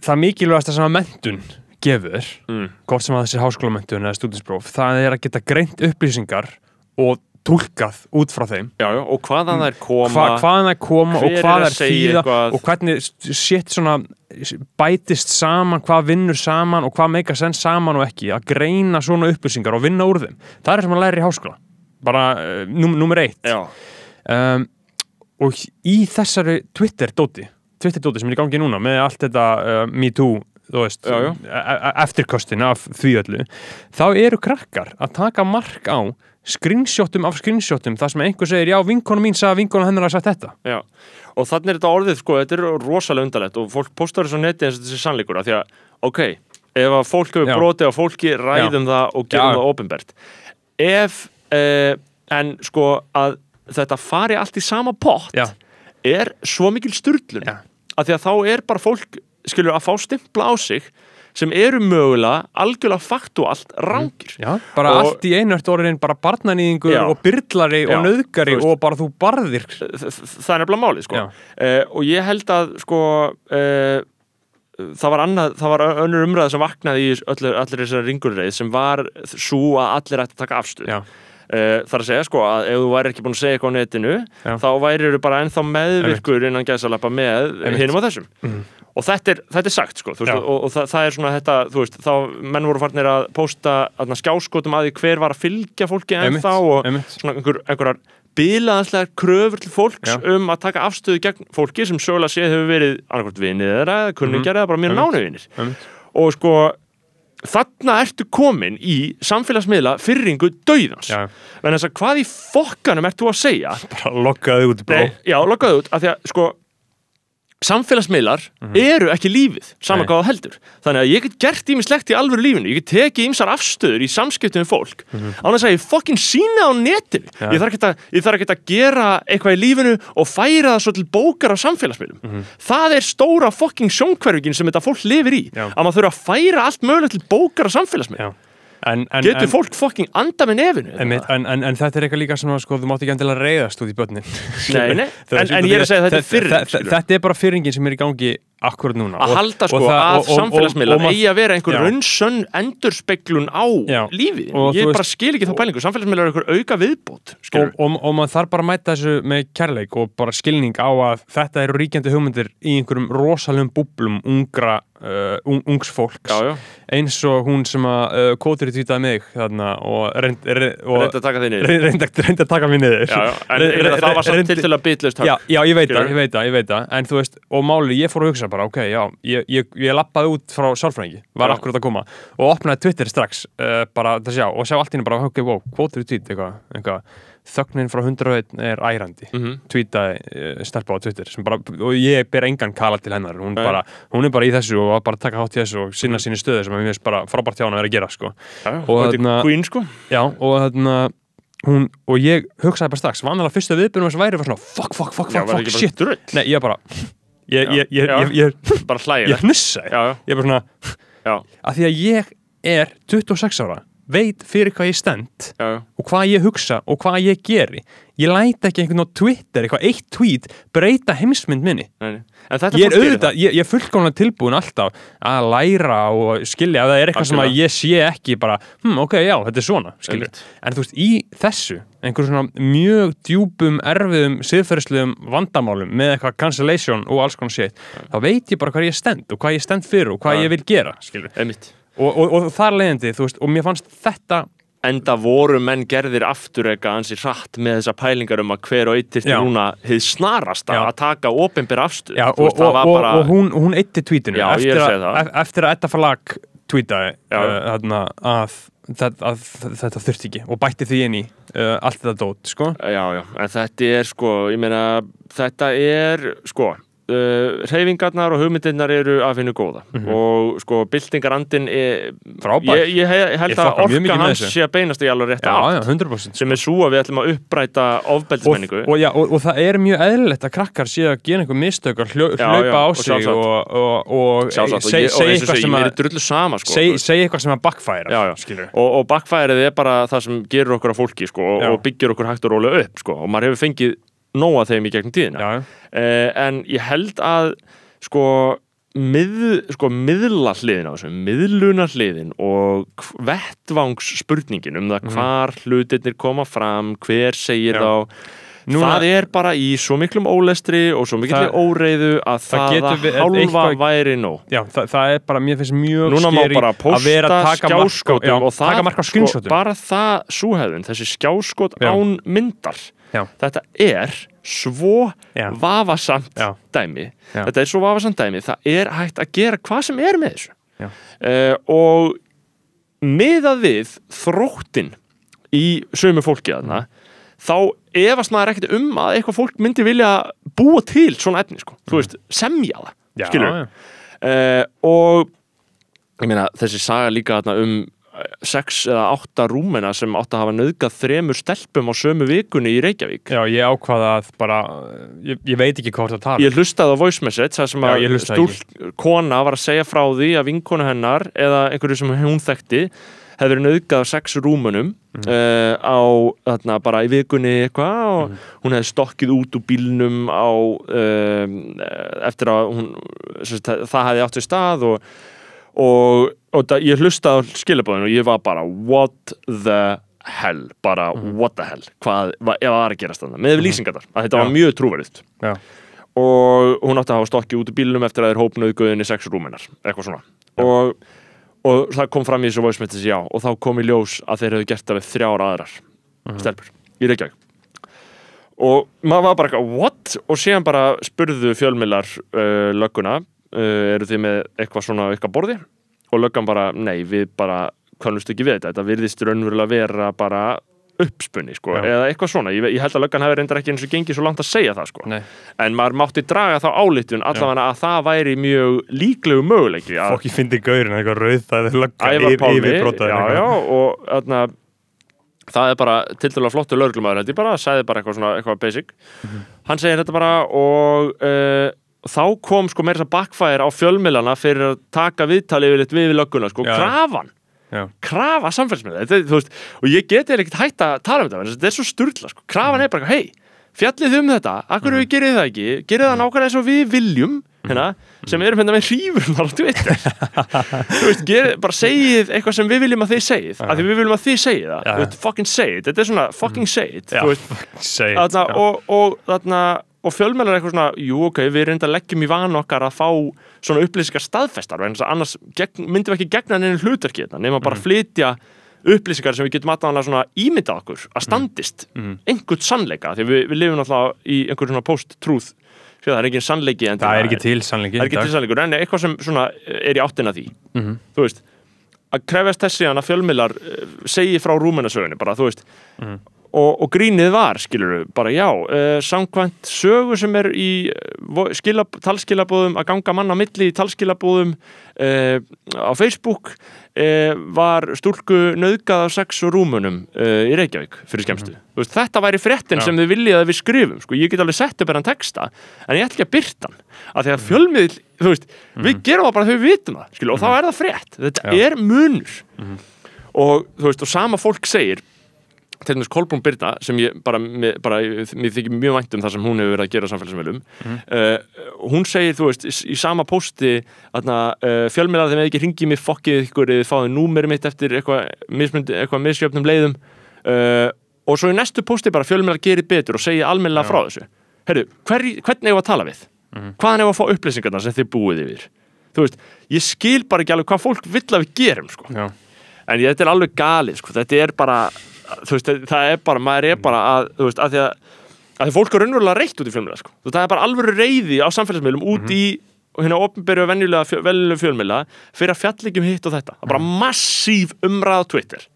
það mikilvægast að mentun gefur, Mm. hvort sem að þessi háskólamentun eða stúdinspróf, það er að geta greint upplýsingar og tólkað út frá þeim. Já, já, og hvaðan þær koma Hva, hvaðan það koma og hvað að segja þýða eitthvað? og hvernig shit svona bætist saman, hvað vinnur saman og hvað meika senn saman og ekki. Að greina svona upplýsingar og vinna úr þeim. Það er sem að læra í háskóla. Bara uh, num, nummer eitt. Um, og í þessari Twitter-dóti Twitter-dóti sem er í gangi núna með allt þetta uh, Me Too veist, Já, já. e- e- eftirkostin af því öllu þá eru krakkar að taka mark á screenshotum af screenshotum þar sem einhver segir, já, vinkona mín sagði að vinkona hennar að sagt þetta já og þannig er þetta orðið, sko, þetta er rosalega undarlegt og fólk postar þessu á neti eins og þessi sannleikur af því að, ok, ef að fólk hefur Já. brotið á fólki, ræðum það og gerum Já. það ofinbert ef, eh, en sko að þetta fari allt í sama pott Já. er svo mikil sturlun Já. af því að þá er bara fólk skilur að fá stimpla á sig sem eru mögulega algjörlega faktuált rángir Já, bara Og- allt í einu ert orðin bara barnanýðingur Já. og byrlari Já, og nöðgari og bara þú barðir. Það er nefnilega málið sko. Uh, og ég held að sko uh, það var annað, það var önnur umræða sem vaknaði í allir, allir þessari ringurreið sem var svo að allir ætti að taka afstuð uh, þar að segja sko að ef þú væri ekki búin að segja eitthvað á netinu þá væri þú bara ennþá meðvirkur innan gæsalappa með Einmitt. hinum og þessum og þetta er, þetta er sagt sko veist, og, og það, það er svona þetta veist, þá menn voru farnir að posta aðna, skjáskotum að því hver var að fylgja fólki Einmitt, ennþá og einmitt. svona einhver, einhverjar bilaðanslegar kröfur til fólks Já. um að taka afstöðu gegn fólki sem sögulega séð hefur verið annarkvæmt vinnið þeirra eða kunningjar eða bara mjög Mhm. Nánu vinnir og sko þarna ertu komin í samfélagsmiðla fyrringu dauðans. En hvað í fokkanum ert þú að segja? Bara lokkaði út Nei, já, lokkaðu út, af því að sko samfélagsmiðlar eru ekki lífið saman. Nei. hvað það heldur þannig að ég get gert ímislegt í alvöru lífinu ég get tekið ímsar afstöður í samskiptum við fólk á þess að ég fokkin sína á netinu. Já. ég þarf, ekki að, ég þarf ekki að gera eitthvað í lífinu og færa það svo til bókar á samfélagsmiðlum Mhm. það er stóra fokkin sjónkverfingin sem þetta fólk lifir í Já. að maður þurfa að færa allt mögulegt til bókar á samfélagsmiðlum Já. En, en, getur en, fólk fokkin anda með nefinu? En, en, en, en þetta er eitthvað líka sem að sko, þú mátt ekki endilega reyðast út í börnin. Nei, nei, en- en ég er að segja að þetta er fyrring. Þetta er bara fyrringin sem er í gangi akkurat núna. Að halda sko og það- að samfélagsmiðlar eigi að vera einhver Já. raunsönn endurspeglun á Já. lífið. Ég bara skil ekki þá pælingu, samfélagsmiðlar er einhver auka viðbót og, og, og maður þarf bara að mæta þessu með kærleik og bara skilning á að þetta eru ríkjandi hugmyndir í einhverjum rosalum búblum ungra, uh, un, ungs fólks. Já, já, eins og hún sem að uh, kótur í tvítaði mig þarna og reynd, reynd, reynda að taka þig niður. reynd, reynd, að taka mig niður. En það var samt til til að bitlust Já, já, ég veit það, ég veit það, ég veit það. En þú veist, og máli, ég fór að hugsa bara Ok, já, ég, ég, ég lappaði út frá sálfræðingi Var Já. akkurat að koma Og opnaði Twitter strax uh, Bara til að sjá, og sjá allt henni bara Ok, wow, kvótur í tweet, eitthvað, eitthvað Þögnin frá 101 er ærandi mm Mhm. Tweetaði uh, stelpa á Twitter sem bara, Og ég ber engan kala til hennar Hún, bara, hún er bara í þessu og bara að taka hátt í þessu Og sinna síni stöðu sem að mér finnst bara frábært hjá hann að vera að gera sko. og Og þarna- queen sko Já, og þarna hún, og ég hugsaði bara strax vanlega fyrstu viðbyrjum sem væri var svona fuck, fuck, fuck, já, fuck, var fuck, shit Nei, ég bara ég, ég, ég, ég, ég, bara ég hlægilegt hnussaði. Já, já, ég bara svona, að því að ég er 26 ára veit fyrir hvað ég stend já, og hvað ég hugsa og hvað ég geri. Ég læt ekki einhvern á Twitter eitthvað eitt tweet breyta heimsmynd minni. Nei, ég er auðvitað, ég, ég er fullkomlega tilbúin alltaf að læra og skilja. Ef það er eitthvað sem að ég sé ekki bara, hm, ok, já, þetta er svona skilja, en þú veist, í þessu einhver svona mjög djúpum erfiðum, siðferðslegum vandamálum með eitthvað cancellation og alls konar shit þá veit ég bara hvað ég stend og hvað ég stend fyrir og hvað Já. ég vil gera, skilja Einmitt. Og, og, og þar leiðandi, þú veist, og mér fannst þetta Enda voru menn gerðir aftur eitthvað ansi hratt með þessar pælingar um að hver og eitt til núna hið snarasta Já. að taka opinber afstöð og, og, bara- og hún, hún eitti tweetinu Já, eftir, að eftir að Edda Falag tweetaði Já. uh, að, að þetta þurfti ekki og bætti því inn í uh, allt þetta dót sko. Já, já, en þetta er sko, ég meina, þetta er sko, uh, reyfingarnar og hugmyndirnar eru að finna góða. Og sko, byltingarandin er, Mhm. Frábær. ég, ég, he- held Ég að orka hans sé að beinast í alveg rétt já, 100% sem er svo að við ætlum að uppræta og, ofbeldismenningu. Og, já, og, og það er mjög eðlilegt að krakkar séu að gera einhver mistök að hljó, Já, hlaupa já, á og sig og, og, og og, og segja og eitthvað sem að sko, segja eitthvað sem að backfæra og, og bakfærið er bara það sem gerur okkur að fólki sko, og, og byggir okkur hægt og rólega upp sko, og maður hefur fengið nóga þeim í gegnum tíðina uh, en ég held að sko mið, sko miðla hliðin á þessu miðluna hliðin og vettvangs spurningin um það hvar hlutirnir koma fram hver segir Mhm. Já. þá Núna- það er bara í svo miklum ólestri og svo Það- óreiðu að það það, við- hálfa eitthvað- væri nóg Já, það, það er bara, mér finnst mjög bara að vera að taka skjáskotum já, og það, sko, bara það súhefðun, þessi skjáskot Já. án myndar Já. þetta er svo Já. vafasamt Já. dæmi þetta er svo vafasamt dæmi, það er hægt að gera hvað sem er með þessu uh, og miðað við þróttin í sömu fólki þarna þá efast maður ekkert um að eitthvað fólk myndi vilja búa til svona efni, sko, þú veist, semja það Mm. Skilur uh, og ég meina þessi saga líka þarna um eh, sex eða átta rúmena sem átt að hafa nöðgað þremur stelpum á sömu vikunni í Reykjavík Já, ég ákvaða að bara, ég, ég veit ekki hvað það tala. Ég hlustaði á voice message þar sem Já, að stúl kona var að segja frá því að vinkonu hennar eða einhverju sem hún þekkti nöðgað á sex rúmunum Mhm. uh, á þarna bara í vikunni eitthvað og hún hefði stokkið út úr bílnum á um, eftir að hún það hefði átt sér stað og, og, og það, ég hlustaði á skilabóðinu og ég var bara what the hell? Bara Mhm. what the hell? Hvað, var að gerast þannig með lýsingar þar, þetta var Já. mjög trúverið Já. og hún átti að hafa stokkið út í bílnum eftir að þeir hópnuðu guðinni sex rúminar eitthvað svona. Og, og það kom fram í þessu message já og þá kom í ljós að þeir hefðu gert það við þrjár aðrar stelpur í Reykjavík. Og maður var bara eitthvað what? Og síðan bara spurðu fjölmiðlar uh, lögguna uh, eru þið með eitthvað svona ykkar borði? Og löggan bara nei við bara kannast ekki við þetta. Þetta virðist raunverulega vera bara uppspunni sko, Já. eða eitthvað svona. Ég, ég held að löggan hefur reyndar ekki eins og gengið svo langt að segja það sko. Nei, en maður mátti draga þá álitun allavega að það væri mjög líklegu möguleiki að ég fyndi gaurinn eitthvað rauð það er lögga Ævar Pálmi. yfirbrotaður já, eitthvað. já, og þarna það er bara til dæla flottu lögreglumæður held ég bara, sagði bara eitthvað svona eitthvað basic. Mhm. hann segir þetta bara og uh, þá kom sko meira þess að backfire á fjölmilana fyrir að taka viðtali við, við lögguna, sko, Já. krafan. Já. krafa samfélagsmiðla og ég geti ekkert hægt að tala um þetta þetta er svo sturla, sko. krafan er bara hei, fjallið um þetta, akkur við gerið það ekki? Gerið það nákvæmlega eins og við viljum hérna, sem erum hérna með hrífurnar á Twitter. Veist, gerið, bara segið eitthvað sem við viljum að þið segið af því við viljum að þið segið það, veist, fucking say it þetta er svona, fucking say it þú veist, Say it, þarna, já. og, og þarna og fjölmjölar eitthvað svona, jú ok, við reynda að leggjum í van okkar að fá svona upplýsingar staðfestar, en annars gegn, myndum við ekki gegna neina hlutverki þetta, nema Mhm. bara flytja upplýsingar sem við getum aðdáðanlega svona ímyndað okkur að standist Mhm. einhvern sannleika, því við, við lifum alltaf í einhvern svona post-truth Sér, það er ekki sannleiki en Það er ekki til sannleiki það er ekki til sannleikur, en eitthvað sem svona er í áttina því Mhm. þú veist að krefjast þess síðan að fjölmiðlar eh, segi frá rúmenasögunni bara, þú veist Mhm. Og, og grínið var, skilur bara já, uh, samkvæmt sögu sem er í uh, skilab, talskilabóðum að ganga mann á milli í talskilabóðum uh, á Facebook uh, var stúlku nöðgað af sex og rúmunum í Reykjavík fyrir skemmstu. Þú veist, þetta væri fréttin Já. sem þið viljið að við skrifum, sko, ég get alveg sett upp enn texta, en ég ætla ekki að byrta hann að því að fjölmiðl, þú veist við gerum það bara þegar við vitum það, skilur, og þá er það frétt. Þetta Já. er munur. Og þú veist, og sama fólk segir til dæmis Kolbrún Byrna sem ég bara, mér, bara mér þykir mjög vænt um það sem hún hefur verið að gera á samfélagsmiðlum. Uh, hún segir, þú veist, í, sama pósti uh, fjölmiðlar þeim eða ekki ringið mér fokkið ykkur eða fáið númeri mitt eftir eitthvað eitthvað misjöfnum leiðum. Uh, og svo í næstu pósti bara fjölmiðlar gerir betur og segja almennilega frá þessu. Herru, hver, hvernig hefur að tala við? Hvaðan hefur að fá upplýsingarna sem þið búið yfir? Þú veist, ég skil bara ekki alveg hvað fólk vill að við gerum, sko. En ég, þetta er alveg galið sko. þetta er bara þú veist, það er bara, maður er bara að þú veist, að því að, að því fólk er raunverulega reitt út í fjölmiðla sko. Það er bara alveg reyði á samfélagsmiðlum út í hérna opnbyrju og venjulega fjö, venjulega fjölmiðla fyrir að fjalla ekki um hitt og þetta. Það er bara massíf umræð á Twitter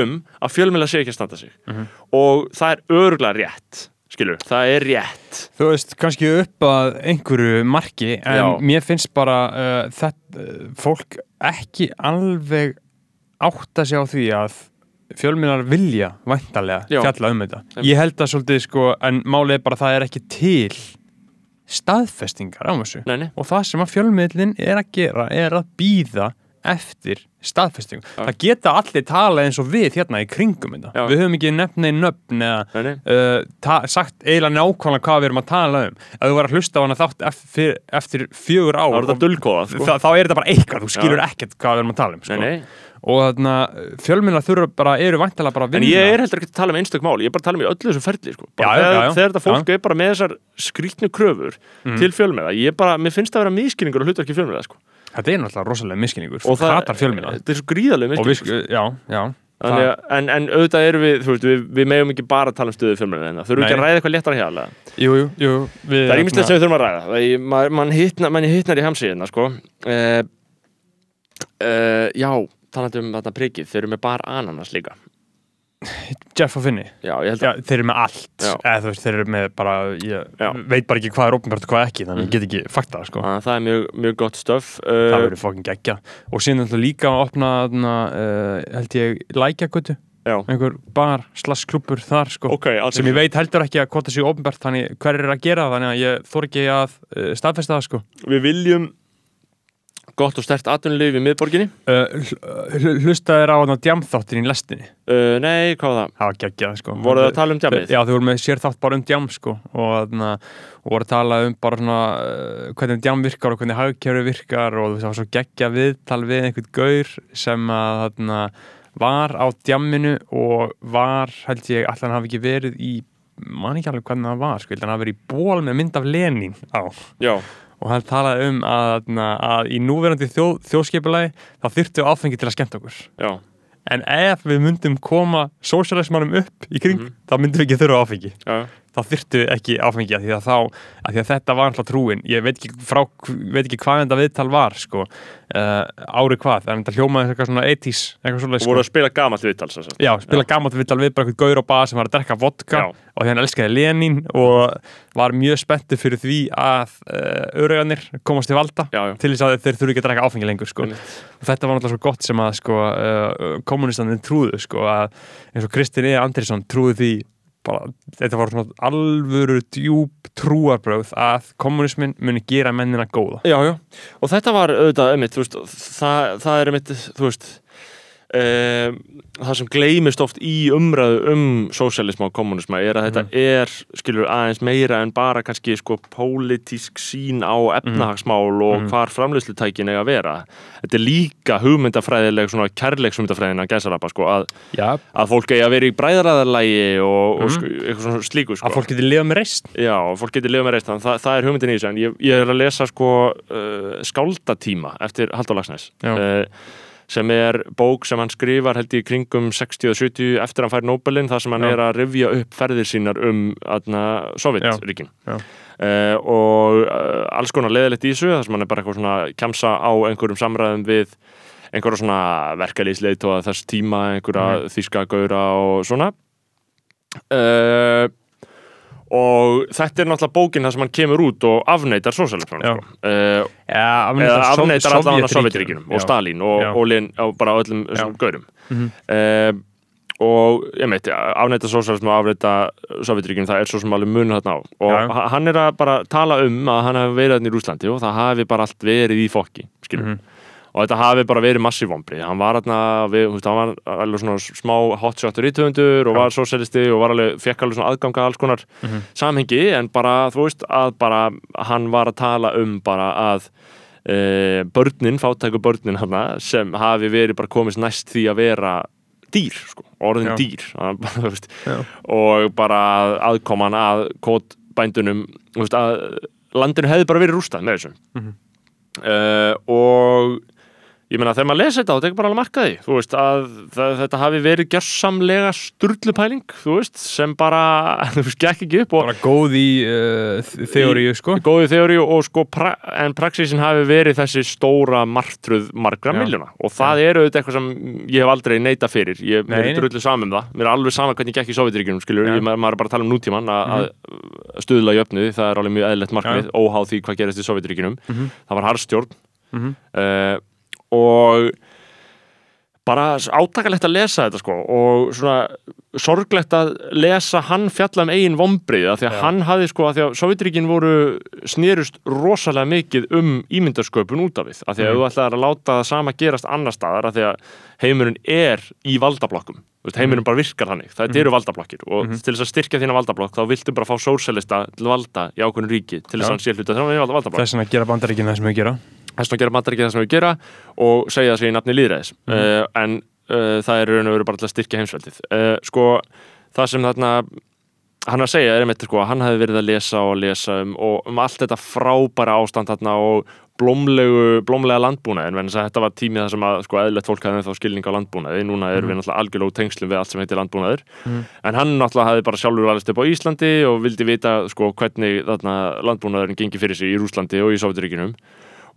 um að fjölmiðla sé ekki að standa sig. Og það er örgulega rétt skilur, það er rétt. Þú veist, kannski upp að einhverju marki en Já. mér finnst bara uh, þetta, uh, fólk ekki alveg átta sig á því að fjölmiðlar vilja væntalega Já. fjalla um þetta. Ég held að svolítið sko, en málið er bara að það er ekki til staðfestingar á þessu Nei, nei. og það sem að fjölmiðlinn er að gera er að býða eftir staðfestingu. Já. Það geta allir tala eins og við hérna í kringum þetta. Já. Við höfum ekki nefn neinn nöfn eða uh, sagt eiginlega nákvæmlega hvað við erum að tala um ef þú var að hlusta á hana þátt eftir, eftir fjögur og- dulkóðað sko. þá, þá er þetta bara eitthvað, þú skilur ekkert hvað við erum að tala um sko. Nei, nei. og þarna fjölminna þurfa bara, eru vantilega bara að En vinna ég er heldur ekki að tala um einstök mál, ég er bara að tala um í öllu þessu ferli sko. Já, já, já, þegar þetta fólk er bara með þessar skrýtnu kröfur til fjölmiða, ég bara, mér finnst það að vera miskilningur og hlutverki fjölmiða sko. Þetta er náttúrulega rosalega miskinningur og það hatar fjölminna þetta er svo gríðarlega sk- já, já Þannig að, en, en auðvitað erum við, veist, við, við megum ekki bara að tala um stöðu fjölmiðla en það þurfum ekki að ræða eitthvað léttara hjá jú, jú, jú, við, Það er ýmislegt sem við þurfum að ræða. Það mann hitnar, man hitnar í hamsi hérna, sko. Uh, uh, Já, talandi um þetta prikið þeir eru með bar ananas líka Jeff og Finni? Já, Já, þeir eru með allt. Þú veist, þeir eru með bara ég Já. veit bara ekki hvað er opinbært og hvað ekki þannig ég get ekki fakta sko. Að, það er mjög, mjög gott stöf það uh, verður fokkin geggja og síðan ætla líka að opna þarna, uh, held ég lækjagötu einhver bar, slass klubur þar sko. Ok, alls sem ég veit heldur ekki að hvort það séu opinbært þannig hver er að gera þannig að ég þór ekki að uh, staðfesta það sko. Við viljum gott og stert atvinnulíf í miðborginni. Uh, hl- hl- hlustaðir á þarna djamþáttin í lestinni. Uh, Nei, hvað var það? það var geggjað sko. Voruð þið að tala um djamið? Já, þau voru með sér þátt bara um djam sko og, þarna, og voru að tala um bara svona uh, hvernig djam virkar og hvernig hagkjöru virkar og það var svo geggja viðtal við einhvern gaur sem að þarna, var á djamminu og var, held ég, allan hafi ekki verið í man ekki alveg hvernig það var sko, hann hafi verið í ból með mynd af Lenin á. Já, og hann talaði um að, að í núverandi þjóð, þjóðskipulagi þá þyrftu áfengi til að skemmta okkur. Já, en ef við myndum koma sósialismannum upp í kring Mhm. þá myndum við ekki þurfa áfengi. Já, þá þyrftu ekki áfengi að því að, þá, að, því að þetta var alltaf trúin ég veit ekki, frá, veit ekki hvað þetta viðtal var sko, uh, ári hvað en þetta hljómaði eitthvað svona 80s eitthvað voru sko. að spila gamalt viðtal sagt. Já, spila gammalt viðtal við bara eitthvað gaur á bað sem var að drekka vodka Já. og hann elskaði Lenin og var mjög spenntur fyrir því að uh, öruganir komast til valda Já, já. til þess að þeir þurfi ekki að drekka áfengi lengur sko. Og þetta var náttúrulega svo gott sem að sko, uh, kommunistandinn trúðu sko, að eins og Kristinn E. Andrisson trúðu því bara, þetta var svona alvöru djúb trúarbröð að kommunismin muni gera mennina góða. Já, já, og þetta var auðvitað einmitt, þú veist, það, það er einmitt, þú veist um, það sem gleymist oft í umræðu um sósialisma og kommunisma er að þetta er, skilur, aðeins meira en bara kannski sko pólitísk sín á efnahagsmál og hvar framleiðslutækin eiga að vera. Þetta er líka hugmyndafræðileg svona kærleikshugmyndafræðina gæsarapa sko að, Já, að fólk eiga að vera í bræðraðarlægi og, og sko, eitthvað svona slíku sko. Að fólk geti lifað með reist Já, fólk getur lifað með reist þannig að það, það er hugmyndin í þessu en ég, ég er að lesa sko uh, skáldatíma eftir Halldór Lagsnes Já. uh, sem er bók sem hann skrifar held í kringum 60 og 70 eftir hann fær Nobelin þar sem hann Já. er að rifja upp ferðir sínar um Sovjetríkin uh, og uh, alls konar leðilegt í þessu þar sem hann er bara eitthvað svona kjamsa á einhverjum samræðum við einhverja svona verkalýsleit og þess tíma einhverja Mhm. þýska gaura og svona uh, og þetta er náttúrulega bókin þar sem hann kemur út og afneitar Já. sko. uh, afneitar allan að. Sovjetríkinum og Stalin og, og, Lin, og bara öllum þessum gaurum Mhm. uh, og ég meit, afneita sósælism og afneita Sovjetríkinum, það er svo sem alveg munur þarna á og Já. ha- hann er að bara tala um að hann hafi verið þarna í Rúslandi og það hafi bara allt verið í fokki skilur Mhm. Og þetta hafi bara verið massíf vombri hann var alveg svona smá hotshotur ítöfundur og var sósælisti og var alveg, fekk alveg svona aðganga alls konar Mhm. samhengi en bara, þú veist, að bara hann var að tala um bara að e, börnin, fátæku börnin hana, sem hafi verið bara komist næst því að vera dýr, sko, orðin Já. dýr bara, veist, og bara aðkoman að kótbændunum veist, að landinu hefði bara verið rústað með þessu Mhm. uh, og ég meina þegar maður lesa þetta og tekur bara alveg markaði þú veist að það, þetta hafi verið gjörsamlega sturlupæling þú veist sem bara þú veist gekk ekki upp og bara góð í uh, þeoríu sko. góði þeóri og sko pra en praxísin hafi verið þessi stóra martruð margra Já. miljóna og það er auðvitað eitthvað sem ég hef aldrei neita fyrir. Ég Nei, mér er drullu saman um það. Mér er alveg sama hvernig gekk í Sovjetríkjunum skilur Já. ég, maður er bara að tala um nútíman að að stuðla jöfnuði, það er alveg mjög eðlilegt markmið óháð því hvað gerist í Sovjetríkjunum Mhm. það og bara átakalegt að lesa þetta sko og svona sorglegt að lesa hann fjalla um eigin vombrið að því að Já. hann hafði sko að því að Sovjetríkin voru snerust rosalega mikið um ímyndarsköpun út af við að því að Mhm. þú ætlaðir að láta það sama gerast annar staðar að því að heimurinn er í valdablokkum heimurinn bara virkar þannig, það eru valdablokkir og Mhm. til þess að styrkja þína valdablokk þá viltu bara fá sósælista til valda í ákveðinu ríki til þess Já. að hann sé hluta þegar hann er valdablokk þess að gera bandaríkinn það sem við gera það og segja það sér í nafni líðræðis Mhm. uh, en uh, það er raun og veru bara til að styrkja heimsveldið. Uh, sko það sem þarna hann að segja er einmitt sko hann hefði verið að lesa og lesa um, og um allt þetta frábæra ástand þarna og blómlegu, blómlega landbúnaðin en þetta var tímið þar sem að sko eðlert fólk hafði þá skilning á landbúnaði, núna erum við náttúrulega algjörlega úr tengslum við allt sem heitir landbúnaður. Mhm. en hann náttúrulega hafði bara sjálfur alveg upp á Íslandi og vildi vita sko hvernig þarna landbúnaðurinn gengi fyrir sig í Rúslandi og í Sovjeturíkinum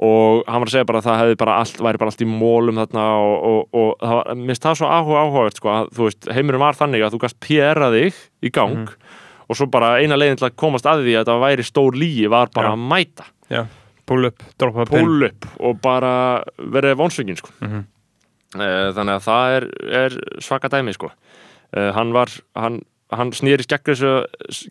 og hann var að segja bara að það hefði bara allt, væri bara allt í mólum þarna og, og, og það var, minnst það svo áhuga áhugavert sko, að þú veist, heimurinn var þannig að þú gast PR-a þig í gang og svo bara eina leiðin til að komast að því að þetta væri stór lígi var bara Já. að mæta já, pull up, droppa pull upp og bara verið vonsvingin sko. Mhm. Eh, þannig að það er, er svaka dæmi sko. Eh, hann var hann, hann snýrist gegn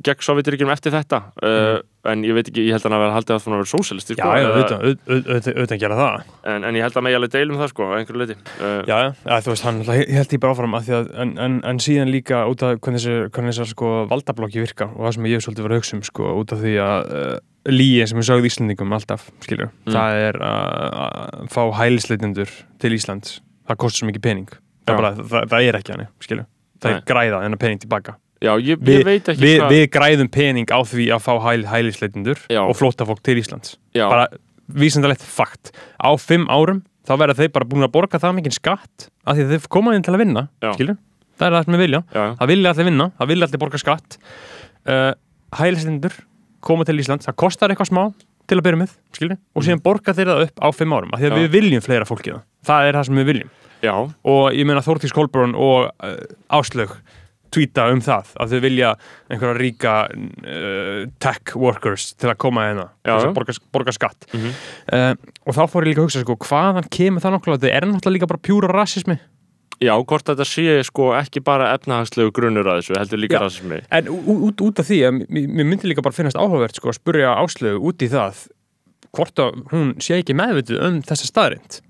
gegn Sovjetiríkjum eftir þetta uh, en ég veit ekki, ég held að hann hafi haldið að það sósalisti Mhm. já, sko, já, auðvitað, gera það. En, en ég held að megi alveg deilum það sko, á einhverju leiti uh, Já, já, þú veist, hann ég held ég bara áfram að að, en, en, en síðan líka út af hvernig þessar, sko valdablokki virka og það sem ég hef svolítið verið að hugsa um sko út af því að uh, líi sem við sögðu Íslandingum alltaf, skilur, Mm. það er að að fá hælisleitindur til Íslands, það kostar svo mikið pening. Það, bara, það, það er ekki hann, skilur það er græða en að pening tilbaka já, ég, Vi, ég veit ekki við, hvað við græðum pening á því að fá hæl, hælisleitindur og flóta fólk til Íslands. Já, bara vísendalegt fakt. Á fimm árum þá verða þeir bara búin að borga það mikið skatt af því að þeir koma inn til að vinna Já. skilur, það er það sem við vilja. Já, það vilja allir vinna, það vilja allir borga skatt. Uh, hælislindur koma til Ísland, það kostar eitthvað smá til að byrja með, skilur, og síðan borga þeir það upp á fimm árum, af því að Mm. Við viljum fleira fólki það, það er það sem við viljum. Já, og ég meina Þórtís Kolbrún og uh, Áslög tvíta um það að þau vilja einhverja ríka uh, tech workers til að koma hérna til þess að borga, borga skatt. Mhm. uh, og þá fór ég líka að hugsa sko, hvaðan kemur það náttúrulega, þetta er náttúrulega líka bara pjúra rasismi já, hvort þetta sé sko ekki bara efnahagslegu grunnur að þessu, heldur líka rasismi en út, út af því að mér myndi líka bara finnast áhugavert sko, að spurja Áslög út í það hvort að hún sé ekki meðvituð um þessa staðrind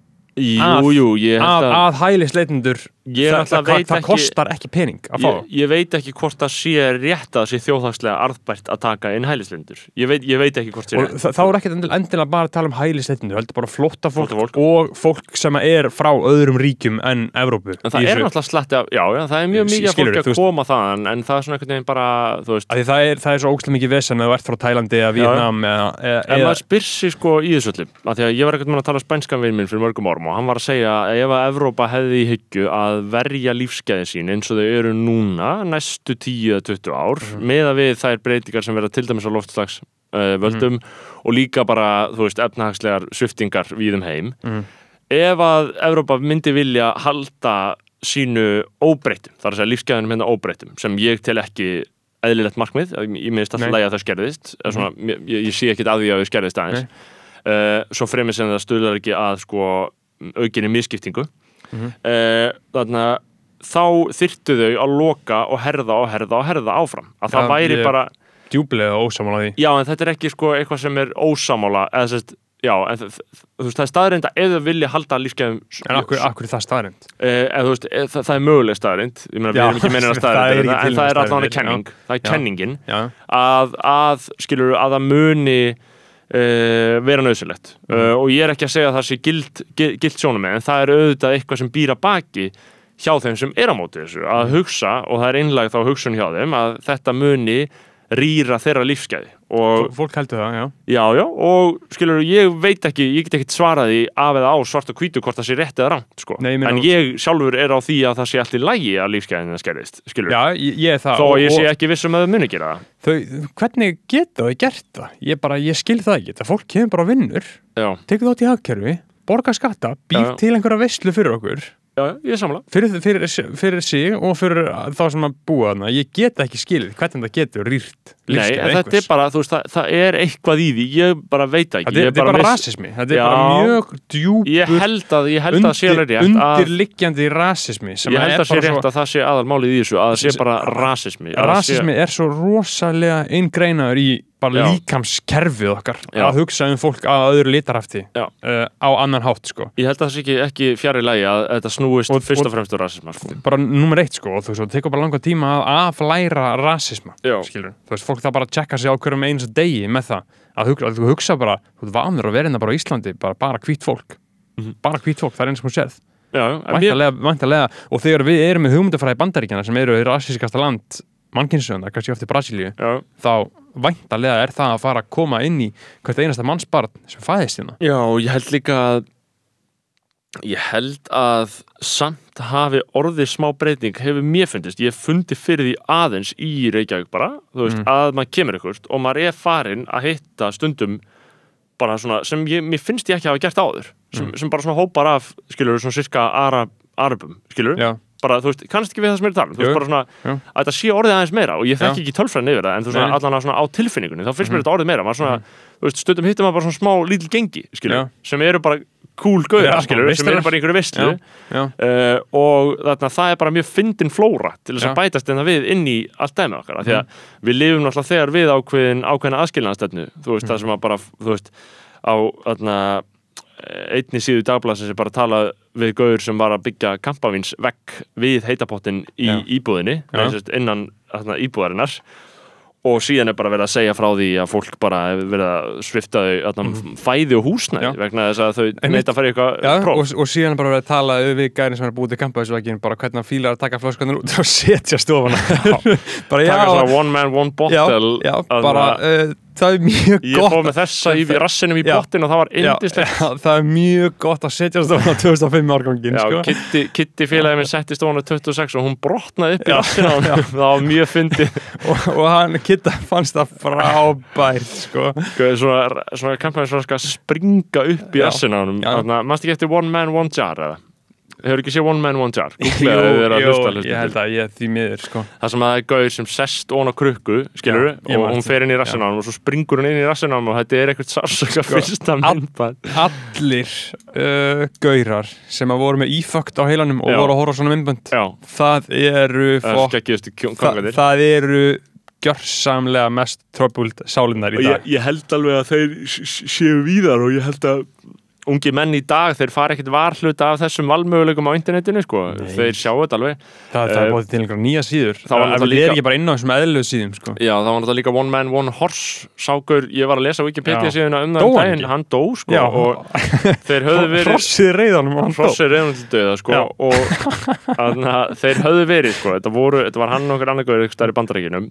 jú, jú, ég held að, að hælisleitindur ég það, það, það ekki kostar ekki pening að fá ég, ég veit ekki hvort það sé rétt að það sé þjóðhagslega arðbært að taka inn hælislindur ég veit, ég veit ekki hvort sé og rétt. þa- þá er endil, endilega bara að tala um hælisleitindur heldur bara flótta fólk, Flóttafólk. og fólk sem er frá öðrum ríkjum en Evrópu. En það er náttúrulega slatti af, já, já, það er mjög mikið að þú að koma þaðan en það er svona einhvern veginn bara, það er, það er svo ógstlega mikið vesen að þú ert frá Tælandi eða eða, En maður spyr sig sko í þessu að verja lífsgæði sín eins og þau eru núna næstu 10-20 ár með að við þær breytingar sem verða til dæmis á loftslags uh, völdum og líka bara, þú veist, efnahagslegar sviftingar við um heim. Mhm. ef að Evrópa myndi vilja halda sínu óbreytum, þar að segja lífsgæðinum hérna óbreytum sem ég tel ekki eðlilegt markmið, ég minnst alltaf að það skerðist mm svona, ég, ég sé ekkit að því að við skerðist aðeins. Uh, svo fremið sem það stuðlar ekki að sko aukinni miskiptingu Uh, þannig að þá þyrftu þau að loka og herða og herða og herða áfram. Að það Já, væri bara, djúblega ósamála því. Já en þetta er ekki sko eitthvað sem er ósamála eða sérst, já, en þú veist, það er staðreind að þau vilja halda lífsgæðum En akkur, akkur er það staðrind Eh, eða þú veist, eh, það, það er möguleg staðrind ég meina, við Já, erum ekki meina staðrind en það er neina allavega staðreyndir, kenning. Það er Já. kenningin. Já, að, að skilur, að það muni vera nöðsilegt Mm. uh, og ég er ekki að segja að það sé gild, gild, gild sjónum en það er auðvitað eitthvað sem býra baki hjá þeim sem er á móti þessu að Mm. hugsa, og það er einlag þá hugsun hjá þeim að þetta muni rýra þeirra lífsgæði fólk heldur það, já Já, já, og skilur, ég veit ekki, ég get ekkert svarað því af eða á svart og hvítu hvort það sé rétt eða rangt, sko. Nei, en ég sjálfur er á því að það sé allt í lægi að lífsgæðin skerðist, skilur. Já, ég, ég það Þó og- ég sé ekki vissum að það muni gera það. þau, Hvernig geta þau gert það? Ég bara, ég skil það ekki Það fólk kemur bara vinnur Tekur þátt í hagkerfi, borga skatta Býr Já. til einhverja veislu fyrir okkur já, ég er samla. fyrir, fyrir, fyrir sig og fyrir þá sem að búa þarna ég get ekki skilið hvernig það getur rýrt Nei, þetta er bara, þú veist, það, það er eitthvað í því, ég bara veit ekki. þetta er, er bara viss- rasismi þetta er Já. bara mjög djúpur Ég held að, ég held að það sé alveg rétt að, undirliggjandi rasismi ég held að sé bara rétt að það sé aðalmálið í þessu, að það sé bara rasismi. að rasismi er svo rosalega eingreinaður í bara líkamskerfið okkar Já. að hugsa um fólk að öðru litarhafti Já. uh, á annan hátt sko Ég held að það sé ekki, ekki fjari lægi að þetta snúist Og- fyrst og- fremst úr rasisma, sko. bara nummer eitt sko og þú veist, það tekur bara langa tíma að aflæra rasisma skilur, þú veist, fólk það bara checka sig á hverjum eins degi með það að hugsa, að hugsa bara, þú ert vanur að vera hérna bara á Íslandi, bara, bara hvít fólk Mhm. bara hvít fólk, það er eins og hún sérð Já, væntalega, væntalega, og þegar við erum með hugmyndafræði bandaríkjana sem eru rasískasta land mannkynsöndar, kannski eftir Brasilíu já, þá væntalega er það að fara að koma inn í hvert einasta mannsbarn sem fæðist hérna. Já, og ég held líka að ég held að samt hafi orðið smá breyting hefur mér fundist, ég fundi fyrir því aðeins í Reykjavík bara þú veist, Mm. að maður kemur ykkur og maður er farin að hitta stundum bara svona, sem ég, mér finnst ég ekki hafa gert áður sem, Mm. sem bara svona hópar af, skilur, svona sirka Arab, Arabum, skilur Já, bara, þú veist, kannast ekki við það sem er talum þú Jú, veist, bara svona, jú. að þetta sé orðið aðeins meira og ég þekki Já. ekki tölfræðin yfir það en þú nei. allan að svona á tilfinningunni þá finnst mér Mhm. þetta orðið meira, maður svona, þú veist, stundum hittum maður bara svona smá lítil gengi, skilur, Já. sem eru bara cool gauðar, Já, skilur, sem eru bara einhverju vistlu já, uh, og þarna það er bara mjög fyndin flóra til þess að Já. Mhm. bætast þetta við inn í allt dæmi okkar, því að við lifum náttúrulega þegar við ákveðin, ákveðina aðskilnaðstefnu þú veist, það Mhm. sem að bara, þú veist á, þarna eh, einni síðu dagblasin sem bara tala við gauður sem var að byggja kampavins vekk við heitapottin í Já. íbúðinni Já. innan þarna, íbúðarinnar og síðan er bara verið að segja frá því að fólk bara verið að svifta þau þarna, fæði og húsnæði. Já. vegna þess að þau neita að fara í eitthvað Já, próf og, og síðan bara verið að tala við gærin sem er búið til kampaðisvækin bara hvernig fílar að taka flöskunar út og setja stofana bara taka já, svona one man, one já, bottle já að bara uh, það er mjög ég gott fóð með þessa í rassinum í bottin og það var indislegt það er mjög gott að setja stofana 2005 árgangin sko. Kitty, Kitty félagið minn setti stofana 26 og hún brotnaði upp í honum. það var mjög fyndi og, og hann Kitta fannst það frábært sko. svona, svona kampæðin svona skal springa upp í að mannst ekki eftir One Man, One Jar eða? Hefur ekki séð One Man, One Jar? Jú, hlusta, hlusta. ég held að ég því miður sko. Það sem að það er gauð sem sest ón á krukku, skilur Já, og hún fer inn í honum og svo springur hún inn í honum og þetta er eitthvað sársöka Sko, fyrsta myndbæð allir uh, gaurar sem að voru með ífökt á heilanum og Já. voru að horfa svona myndbönd Já, það eru það er það eru gjörsamlega mest tröfbult sálinnar í og dag ég, ég held alveg að þeir séu víðar og ég held að ungi menn í dag, þeir fara ekkit varhluta af þessum valmöguleikum á internetinu sko. Þeir sjá þetta alveg það, það Eh, er bóðið til einhverja nýja síður það er líka- ekki bara inn á þessum eðlöðu síðum sko. Já, það var náttúrulega líka One Man, One Horse ságur, ég var að lesa Wikipedia Já. síðan um það um hann dó sko Já. og þeir höfðu verið hrossið reyðanum og hann dó. Hross er reyðan til döða sko og þeir höfðu verið sko þetta, voru, þetta var hann og okkur annar gauður ykkur stærri bandarækjunum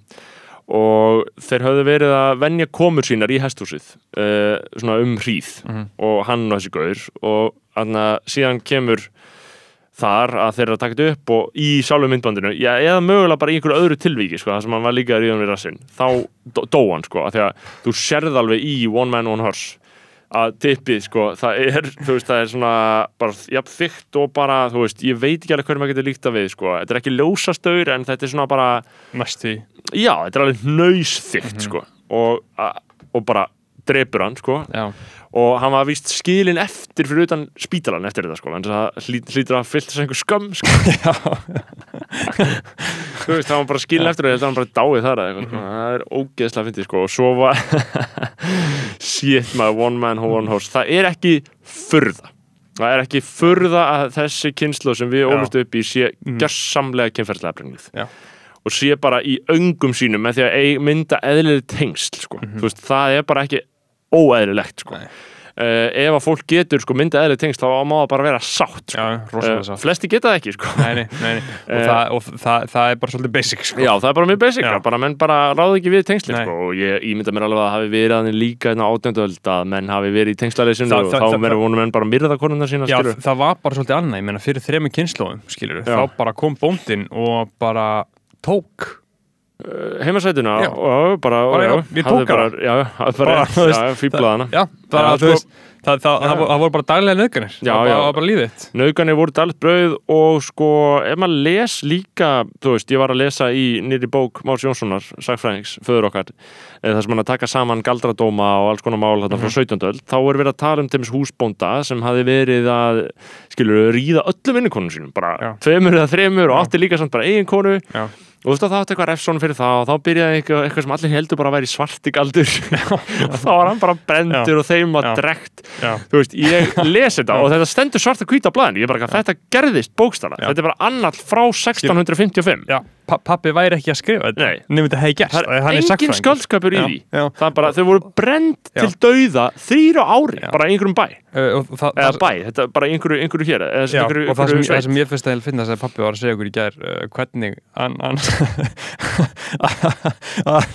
og þeir höfðu verið að venja komur sínar í hesthúsið uh, svona um hríð Mhm. og hann og þessi gauður og anna, síðan kemur þar að þeir eru að taka þetta upp og í sjálfu myndbandinu, já, eða mögulega bara í einhverju öðru tilvíki, sko, það sem hann var líka að ríðan við rassinn, þá dó, hann, sko, af því að þú sérð alveg í One Man, One Horse að tippið, sko, það er, þú veist, það er svona bara, jafn, þykkt og bara, þú veist, ég veit ekki alveg hverju maður getur líkt að við, sko, þetta er ekki ljósastaur en þetta er svona bara, næstu já, þetta er alveg nöysþykkt, Mhm. sko, og, og bara drepur hann, sko, já. Og hann var víst skilin eftir fyrir utan spítalan eftir þetta sko hlý, hlýtur að fyllt þess einhver skömm sko. þú veist, það var bara skilin eftir og ég held að hann bara dáið þar eitthvað, sko. það er ógeðslega fyndið sko og svo var shit maður, one man, one horse það er ekki furða það er ekki furða að þessi kynslu sem við Já. ólumst upp í sé Mhm. gjörsamlega kynferðslega brengluð Já. og sé bara í öngum sínum með því að mynda eðlileg tengsl sko. þú veist, það er bara ekki óeðlilegt sko. Uh, ef að fólk getur sko, mynda eðlileg tengsl þá má það bara vera sátt sko. Já, uh, sátt flesti geta það ekki sko. Nei, nei, nei. Og, Eh, það, og það, það er bara svolítið basic sko. Já, það er bara mjög basic, bara menn bara ráðu ekki við tengsli sko, og ég ímynda mér alveg að hafi verið aðeins líka á átjöndöld að menn hafi verið í tengslaleysinu Það- og þá verður vonum menn bara að myrða konuna sína, Já, það var bara svolítið annað, ég meina fyrir þremi kynnslóðum, þá bara kom bóndinn og bara tók heimasætuna Já. og bara, já, já, ég hafði tók bara, já, bara, Bara, þú veist, já, fýblaði Já, Já, það, það, það, það, voru bara daglega nöðganir Já, það, já. var bara lífið Nauganir voru dalt brauð og sko, ef maður les líka, þú veist, ég var að lesa í nýri bók Márs Jónssonar, sagfræðings, föður okkar, eh, þar sem hann að taka saman galdradóma og alls konar mál þarna Mhm. frá 17. öld, þá er verið að tala um til dæmis húsbónda sem hafi verið að, skilur, ríða öllum vinnukonum sínum, bara Já. tveimur eða þremur og Já. átti líka samt bara eiginkonu Já. og þú veist að það átti eitthvað refsón fyrir það og þá byrjaði eitthvað, eitthvað sem allir heldur bara að væri svarti galdur og þá var hann bara brendur og þeim Já. drekt Já, þú veist, ég lesi þetta og þetta stendur svart að hvíta á blaðinu, ég er bara að þetta gerðist bókstara, Já. þetta er bara annall frá 1655 já. Pa pappi væri ekki að skrifa þetta. Nefnum þetta hefði gerst. Það er engin skaldskapur í því. Það er bara, þau voru brend Já. til dauða þrýra ári, bara einhverjum bæ. Uh, það, eða bæ, þetta er bara einhverju, einhverju hér eða Já, einhverju, og það sem, það sem ég finnst að finna þess að pappi var að segja okkur í gær uh, hvernig hann að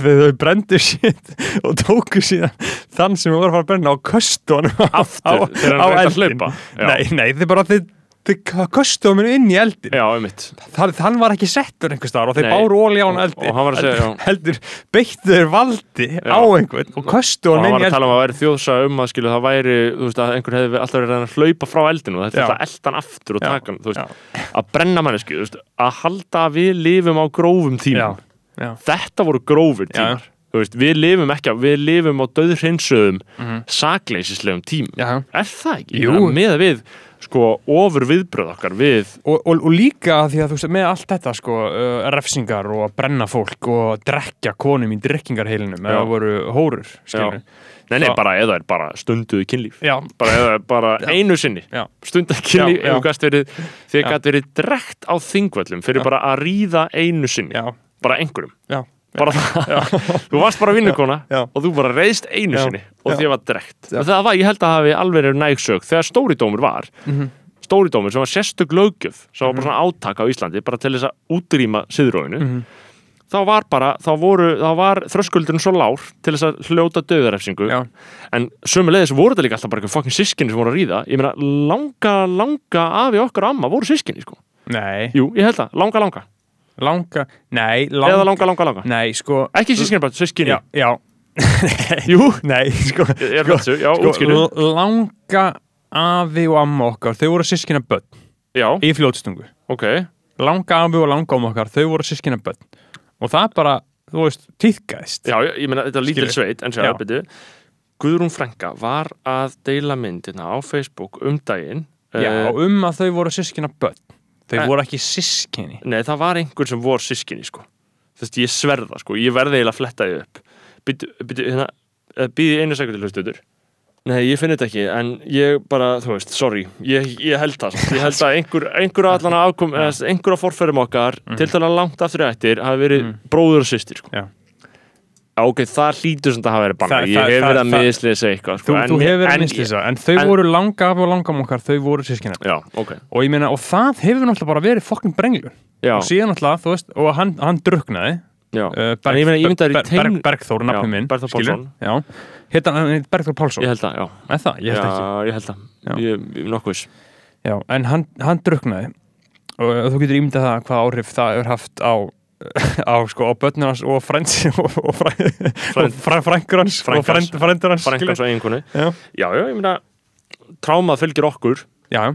þau brendu shit og tóku síðan þann sem var að fara að brenna og köstu hann aftur, þegar hann reyndi að hlaupa. Nei, nei, þið bara þið, þið köstu hann inn í eldin Já, einmitt. Það, hann var ekki settur einhvers staðar og þeir báru óli á hann Og- eldi og hann var að segja, já. heldur, beittu þeir valdi á einhvern og köstu og hann hann inn var í að eldi tala um að væri þjóðsa um að skilu það væri, þú veist að einhver hefði alltaf verið að að hlaupa frá eldinu og þetta er að elda hann aftur og taka hann, þú veist, að brenna mannesku, þú veist, að halda að við lifum á grófum tímum. Já, þetta voru grófur tímar veist, við lifum ekki, á- við lifum á döðhreinsöðum Mhm. sakleisislegum tímum já. er það ekki? Jú. með við sko ofur viðbröð okkar við Og, og, og líka því að þú veist með allt þetta sko, uh, refsingar og að brenna fólk og drekja konum í drikkingarheilinum Já. eða voru hórur skilur. nei, nei, bara eða er bara stunduðu kynlíf Já, bara eða er bara Já. einu sinni stunduðu kynlíf, Já, ef þú gæst verið þið gæst verið drekt á þingvöllum fyrir bara að ríða einu sinni bara einhverjum bara það, þú varst bara vinnukona og þú bara reyðst einu sinni og þið var drekt. Og það var, ég held að hafi alveg nægsög þegar stóridómur var Mhm. stóridómur sem var sérstök löggjöf sem var bara svona átak á Íslandi bara til þess að útrýma siðróinu Mhm. þá var bara, þá voru þá var þröskuldurinn svo lár til þess að hljóta döðarefsingu já, en sömulegis voru þetta líka alltaf bara eitthvað fucking sískinni sem voru að ríða. Ég meina langa, langa afi okkar og amma voru sískinni sko. Nei. Jú, ég held það, langa, langa langa, nei eða langa, langa, langa, nei sko ekki sískinni bara, sískinni já, já. Jú, nei, sko, ég er þessu, já, sko l- langa afi og amma okkar þau voru sískina börn. Já, í fljótstungu. Ok. Langa afi og langa amma okkar þau voru sískina börn. Og það bara, þú veist, týðgæðist Já, ég meina, þetta er lítil sveit, en sér Já. að byrju Guðrún Franka var að deila myndina á Facebook um daginn. Já, Eh, um að þau voru sískina börn Þau Eh. voru ekki sískinni Nei, það var einhver sem vor sískinni, sko Þú veist, ég sverða, sko, ég verði eiginlega að fletta því upp býtu, hérna Býði einu sekundi hlustuður Nei, ég finn þetta ekki, en ég bara, þú veist, sorry, ég, ég held það samt. Ég held að einhver, einhver allan afkom, eða einhver af forferðum okkar, til dæla langt aftur í ættir, hafi verið Mhm. bróður og systir, sko. Já. Ok, það hlýtur sem það hafi verið banna. Það- Ég það- hef það- verið að það- miðslýsa eitthvað, sko. Þú, en þú hefur en- minnslýsa En þau en- voru langa afi og langa amma okkar Þau voru sískina Já, ok. og ég meina, og það hefur náttúrulega bara verið fokkin brenglur og síðan náttúrulega, þú veist, og hann, hann druknaði uh, En ég meina, ég myndi að það er í tegn- Bergþór, nafni Já, minn skilur. Bergþór Pálsson Ég held það, já. Það? Ég held já, ekki ég held það. Ég er nokkuð viss. Já, en hann, hann druknaði og þú getur ímyndað það hvað áhrif það er haft á á sko á börnir hans og frends og, og, fræ, og fræ, frængur hans og Frænka hans. frænd, frændur hans og eiginkonu. Já. Já, já, ég meina, trámað fylgir okkur. Já,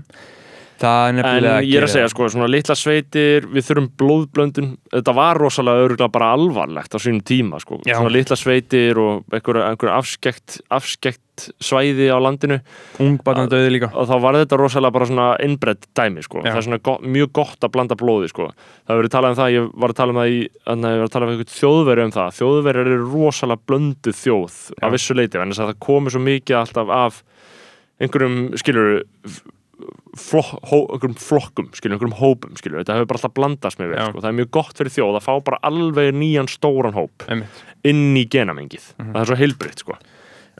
það er En nefnilega ég er að segja, sko, svona litla sveitir, við þurfum blóðblöndun, þetta var rosalega öruglega bara alvarlegt á sínum tíma, sko, Já. svona litla sveitir og einhver, einhver afskekt, afskekt svæði á landinu. Ungbarnandauði líka. Og þá var þetta rosalega bara svona innbredd dæmi, sko, Já. það er svona go mjög gott að blanda blóði, sko, það hefur verið talað um það, ég var að tala um það í, þannig að ég var að tala um einhvern þjóðveri um það, þjóðveri eru rosalega blönduð þjóð Já. af vissu leiti, en þess að það komi svo mikið alltaf af einhverjum, skilur flok, hó, flokkum, skilur, einhverjum hópum, skilur, þetta hefur bara alltaf blandast með vel, sko. það er mjög gott fyrir þjóð að fá bara alveg nýjan stóran hóp Einmitt. inn í genamengið, Mhm. það er svo heilbritt, sko.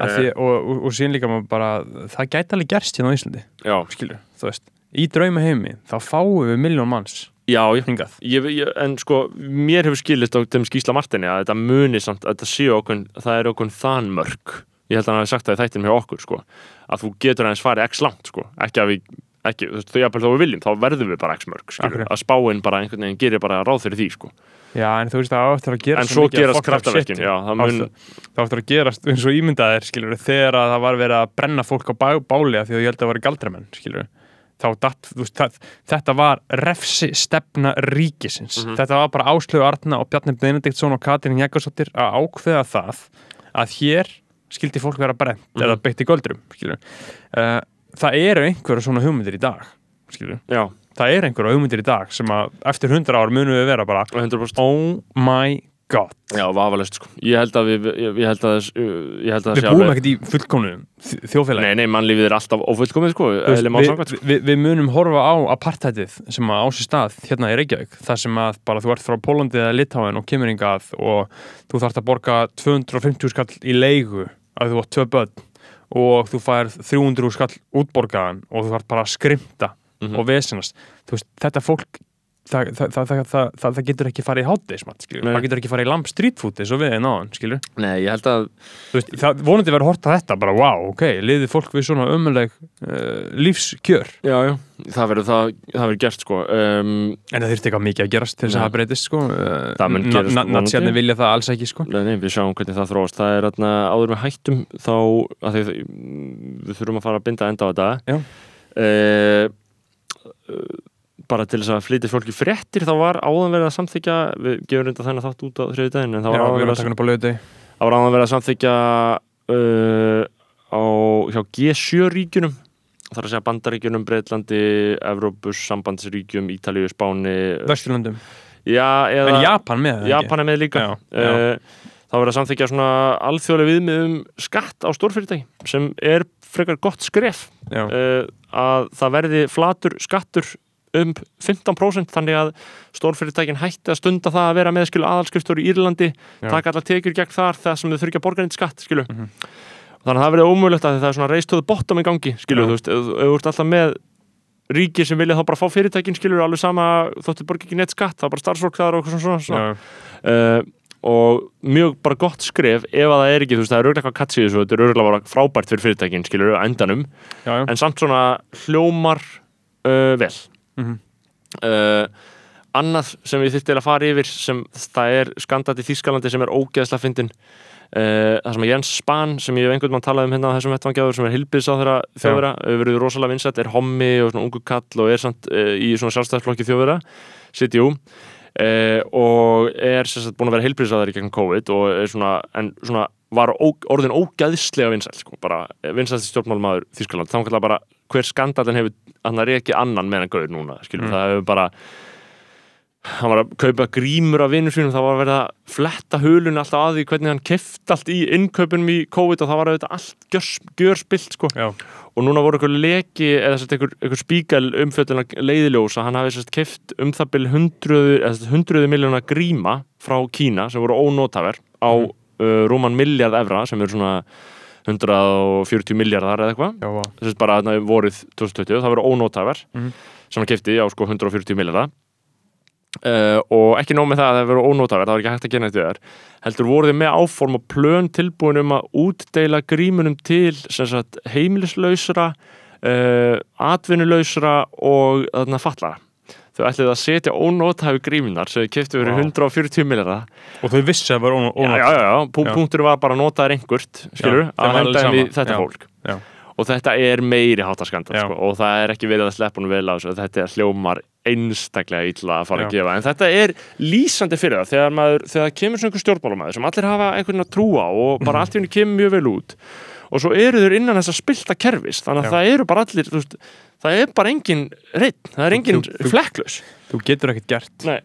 Því, og, og, og síðan líka bara það gæti alveg gerst hérna á Íslandi Já, skilur, þú veist, í drauma heimi þá fáum við miljón manns já, hingað Ég, ég, en sko, mér hefur skilist á þeim skýsla Martini að þetta muni samt, að þetta séu okkur, það er okkur þanmörk ég held að hann hafi sagt það í þættinum hjá okkur sko, að þú getur aðeins farið x langt sko, ekki að við ekki, þú veist, þú þó við viljum, þá verðum við bara x mörg skilur, að spáin bara einhvern veginn gerir bara ráð fyrir því sko, já, en þú veist það áttur að gera en svo gerast kraftaverkin já, það mun, það áttur að gerast eins og ímyndaðir skilur, þegar að það var verið að brenna fólk á bá, báli af því að ég held að það var galdramenn skilur þá datt, þú veist, það, þetta var refsi stefna ríkisins. Mhm. þetta var bara Áslögu Arna og Bjarni Benediktsson og Katrín Jakobsdóttir að ákveða það að hér skildi fólk vera brent Mhm. eða beitt í göldrum uh, það eru einhverja svona hugmyndir í dag það eru einhverja hugmyndir í dag sem að eftir 100 ár munum við vera bara 100% oh my god. Já, vafalust sko, ég held að við ég, held að þess, ég held að það við búum ekkert í fullkomnu þjóðfélagi. Nei, nei, mannlífið er alltaf ófullkomið sko, eðli við, sko. við, við munum horfa á apartheidið sem að á sér stað hérna í Reykjavík þar sem að bara þú ert frá Pólandi eða Litáin og kemur hingað og þú þarft að borga 250 skall í leigu að þú átt tvö börn og þú fær 300 skall útborgaðan og þú þarf bara að skrimta Mhm. og vesinast þú veist, þetta fólk það, það, það, það, getur ekki farið í hátdeismat það getur ekki farið í lamp street food eins og við en áðan, skilur nei, ég held að veist, það vonandi hort að þetta bara, wow, ok, liðið fólk við svona ömuleg uh, lífskjör já, já, það verður það, það verður gert sko um, en það þurfti eitthvað mikið að gerast til þess að það breytist sko. uh, vonandi. Natsjarnir vilja það alls ekki sko. Nei, nei, við sjáum hvernig það þróast það er atna, áður við hættum þá því, við þurfum að fara að binda enda á þetta Já. Eh, eh, bara til þess að flytja fólki fréttir þá var áðan verið að samþykja við gefum reynda þennan þátt út á þriði daginn en það var áðan við erum verið að áðan að samþykja uh, á hjá G7 ríkjunum það er að segja bandaríkjunum, Breitlandi Evrópus, sambandsríkjum, Ítalíu, Spáni Vesturlöndum, já, eða en Japan með það? Japan er með líka Já, já. uh, þá verður að samþykja svona alþjóðlega viðmiðum skatt á stórfyrirtæki sem er frekar gott skref Já, uh, að það verði flatur skattur um 15% þannig að stórfyrirtækin hætti að stunda það að vera með skilu aðalskriftur í Írlandi Já. taka allar tekjur gegn þar það sem þau þurfa ekki að borga neitt skatt skilu Mhm. þannig að það verði ómögulegt að það er svona reistöðu bottom í gangi skilu, Já. þú veist, ef þú ert alltaf með ríki sem vilja þá bara fá fyrirtækin skilur alveg sama þóttu borga ekki neitt skatt það er bara starfsfólk þar og svona, svona. já, Uh, og mjög bara gott skref ef að það er ekki, þú veist, það er eitthvað katsið þetta er bara frábært fyrir fyrirtækin skilur endanum, já. en samt svona hljómar uh, vel Mhm. uh, annað sem við þyrftum að fara yfir sem það er skandat í Þískalandi sem er ógeðslega fyndin Uh, það sem að Jens Spahn sem ég hef einhvern mann talað um hérna á þessum vettvangjáður sem er hilbis á þeirra þjóðvera verið rosalega vinsætt, er hommi og svona ungu kall og er samt uh, í svona sjálfstæðsflokki þjóðvera, CDU og er sagt búin að vera hilbis á þeirra gegn COVID og er svona, en svona var ó, orðin ógæðslega vinsætt sko, bara vinsætt stjórnmálmaður Þískaland, þá kallar bara hver skandalin hefur, hann er ekki annan meðan gauður núna, skiljum, Mm. það hefur bara hann var að kaupa grímur af vinnur sínum, það var að verið að fletta hulun alltaf að því hvernig hann keft allt í innkaupunum í COVID og það var auðvitað allt gjör, gjörspilt sko já. og núna voru eitthvað leki eða spíkal umfjölduna leiðiljós að hann hafi keft um það byrja hundruðu, eða sérst hundruðu miljóna gríma frá Kína sem voru ónótaver á Mhm. Uh, rúman miljard evra sem eru svona 140 miljardar eða eitthvað. Þess bara þarna voruð 2020 það voru ónótaver Mhm. sem hann kefti á sko 140 miljardar uh, og ekki nóg með það að það voru ónótaver það var ekki hægt að gera við þar heldur voru þið með áform og plön tilbúin um að útdeila grímunum til sagt, heimilislausra uh, atvinnulausra og þarna fallara þau ætlið að setja ónótafi grímunar sem þau kefti verið Vá. 140 miljardar og þau vissi að það var ónátt já, já, já. Punktur var bara að nota þær einhvert skilur, Já, að henda sama. þetta Já. fólk Já. og þetta er meiri háttaskandal Já. sko, og það er ekki verið að sleppa hún vel á þessu þetta er hljómar einstaklega illa að fara að gefa, en þetta er lýsandi fyrir það, þegar maður, þegar kemur svona einhver stjórnmálamæður sem allir hafa einhvern að trúa og bara allt í henni kemur mjög vel út og svo eru þeir innan þess að spilta kerfis þannig að Já. það eru bara allir veist, það er bara engin reitt, það er engin flekklaus þú getur ekkert gert. Nei,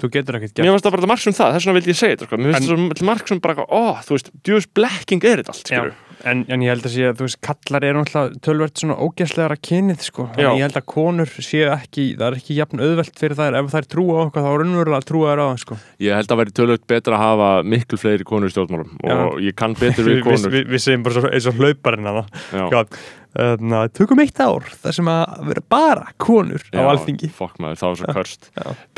þú getur ekkert mér gert. finnst það bara marg sem það, þess vegna vildi ég segja þetta sko. mér finnst það marg sem bara, ó, þú veist djúðs blekking er þetta allt, Já, skilur en, en ég held að sé að þú veist, kallar eru náttúrulega tölvert svona ógæslegar að kynið sko. Já. þannig ég held að konur séu ekki það er ekki jafn auðvelt fyrir þær ef þær trúa á okkur þá er raunverulega að trúa þær á það sko. Ég held að væri tölvögt betra að hafa miklu fleiri konur í stjórnmálum og ég kann betur við við, konur við, við segjum bara eins og hlauparinn hana Já. Þannig að tökum eitt ár þar sem að vera bara konur á Já, alþingi. Fokk maður, það var svo körst.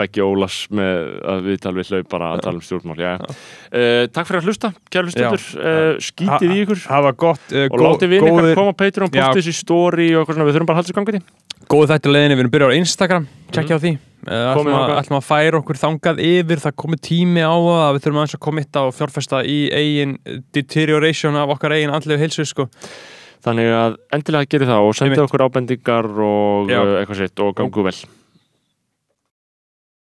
Beggi Ólas með að viðtal við hlaupara að tala um stjórnmál já. Uh, Takk fyrir að hlusta, kæru hlustundur uh, Skítið í ykkur. gott uh, og látið við góðir, koma á Patreon, postið þessi story og eitthvað svona, við þurfum bara að halda þessu gangið góð þættu leiðinni, við erum byrjað á Instagram tjekkja á því. Uh, Komið ætlum, að, færa okkur þangað yfir það komið tími á það að við þurfum aðeins að komitta og fjárfesta í eigin deterioration af okkar eigin andlegu heilsu sko. Þannig að endilega gerir það og Einmitt. okkur ábendingar og Já. uh, eitthvað sitt og gangu vel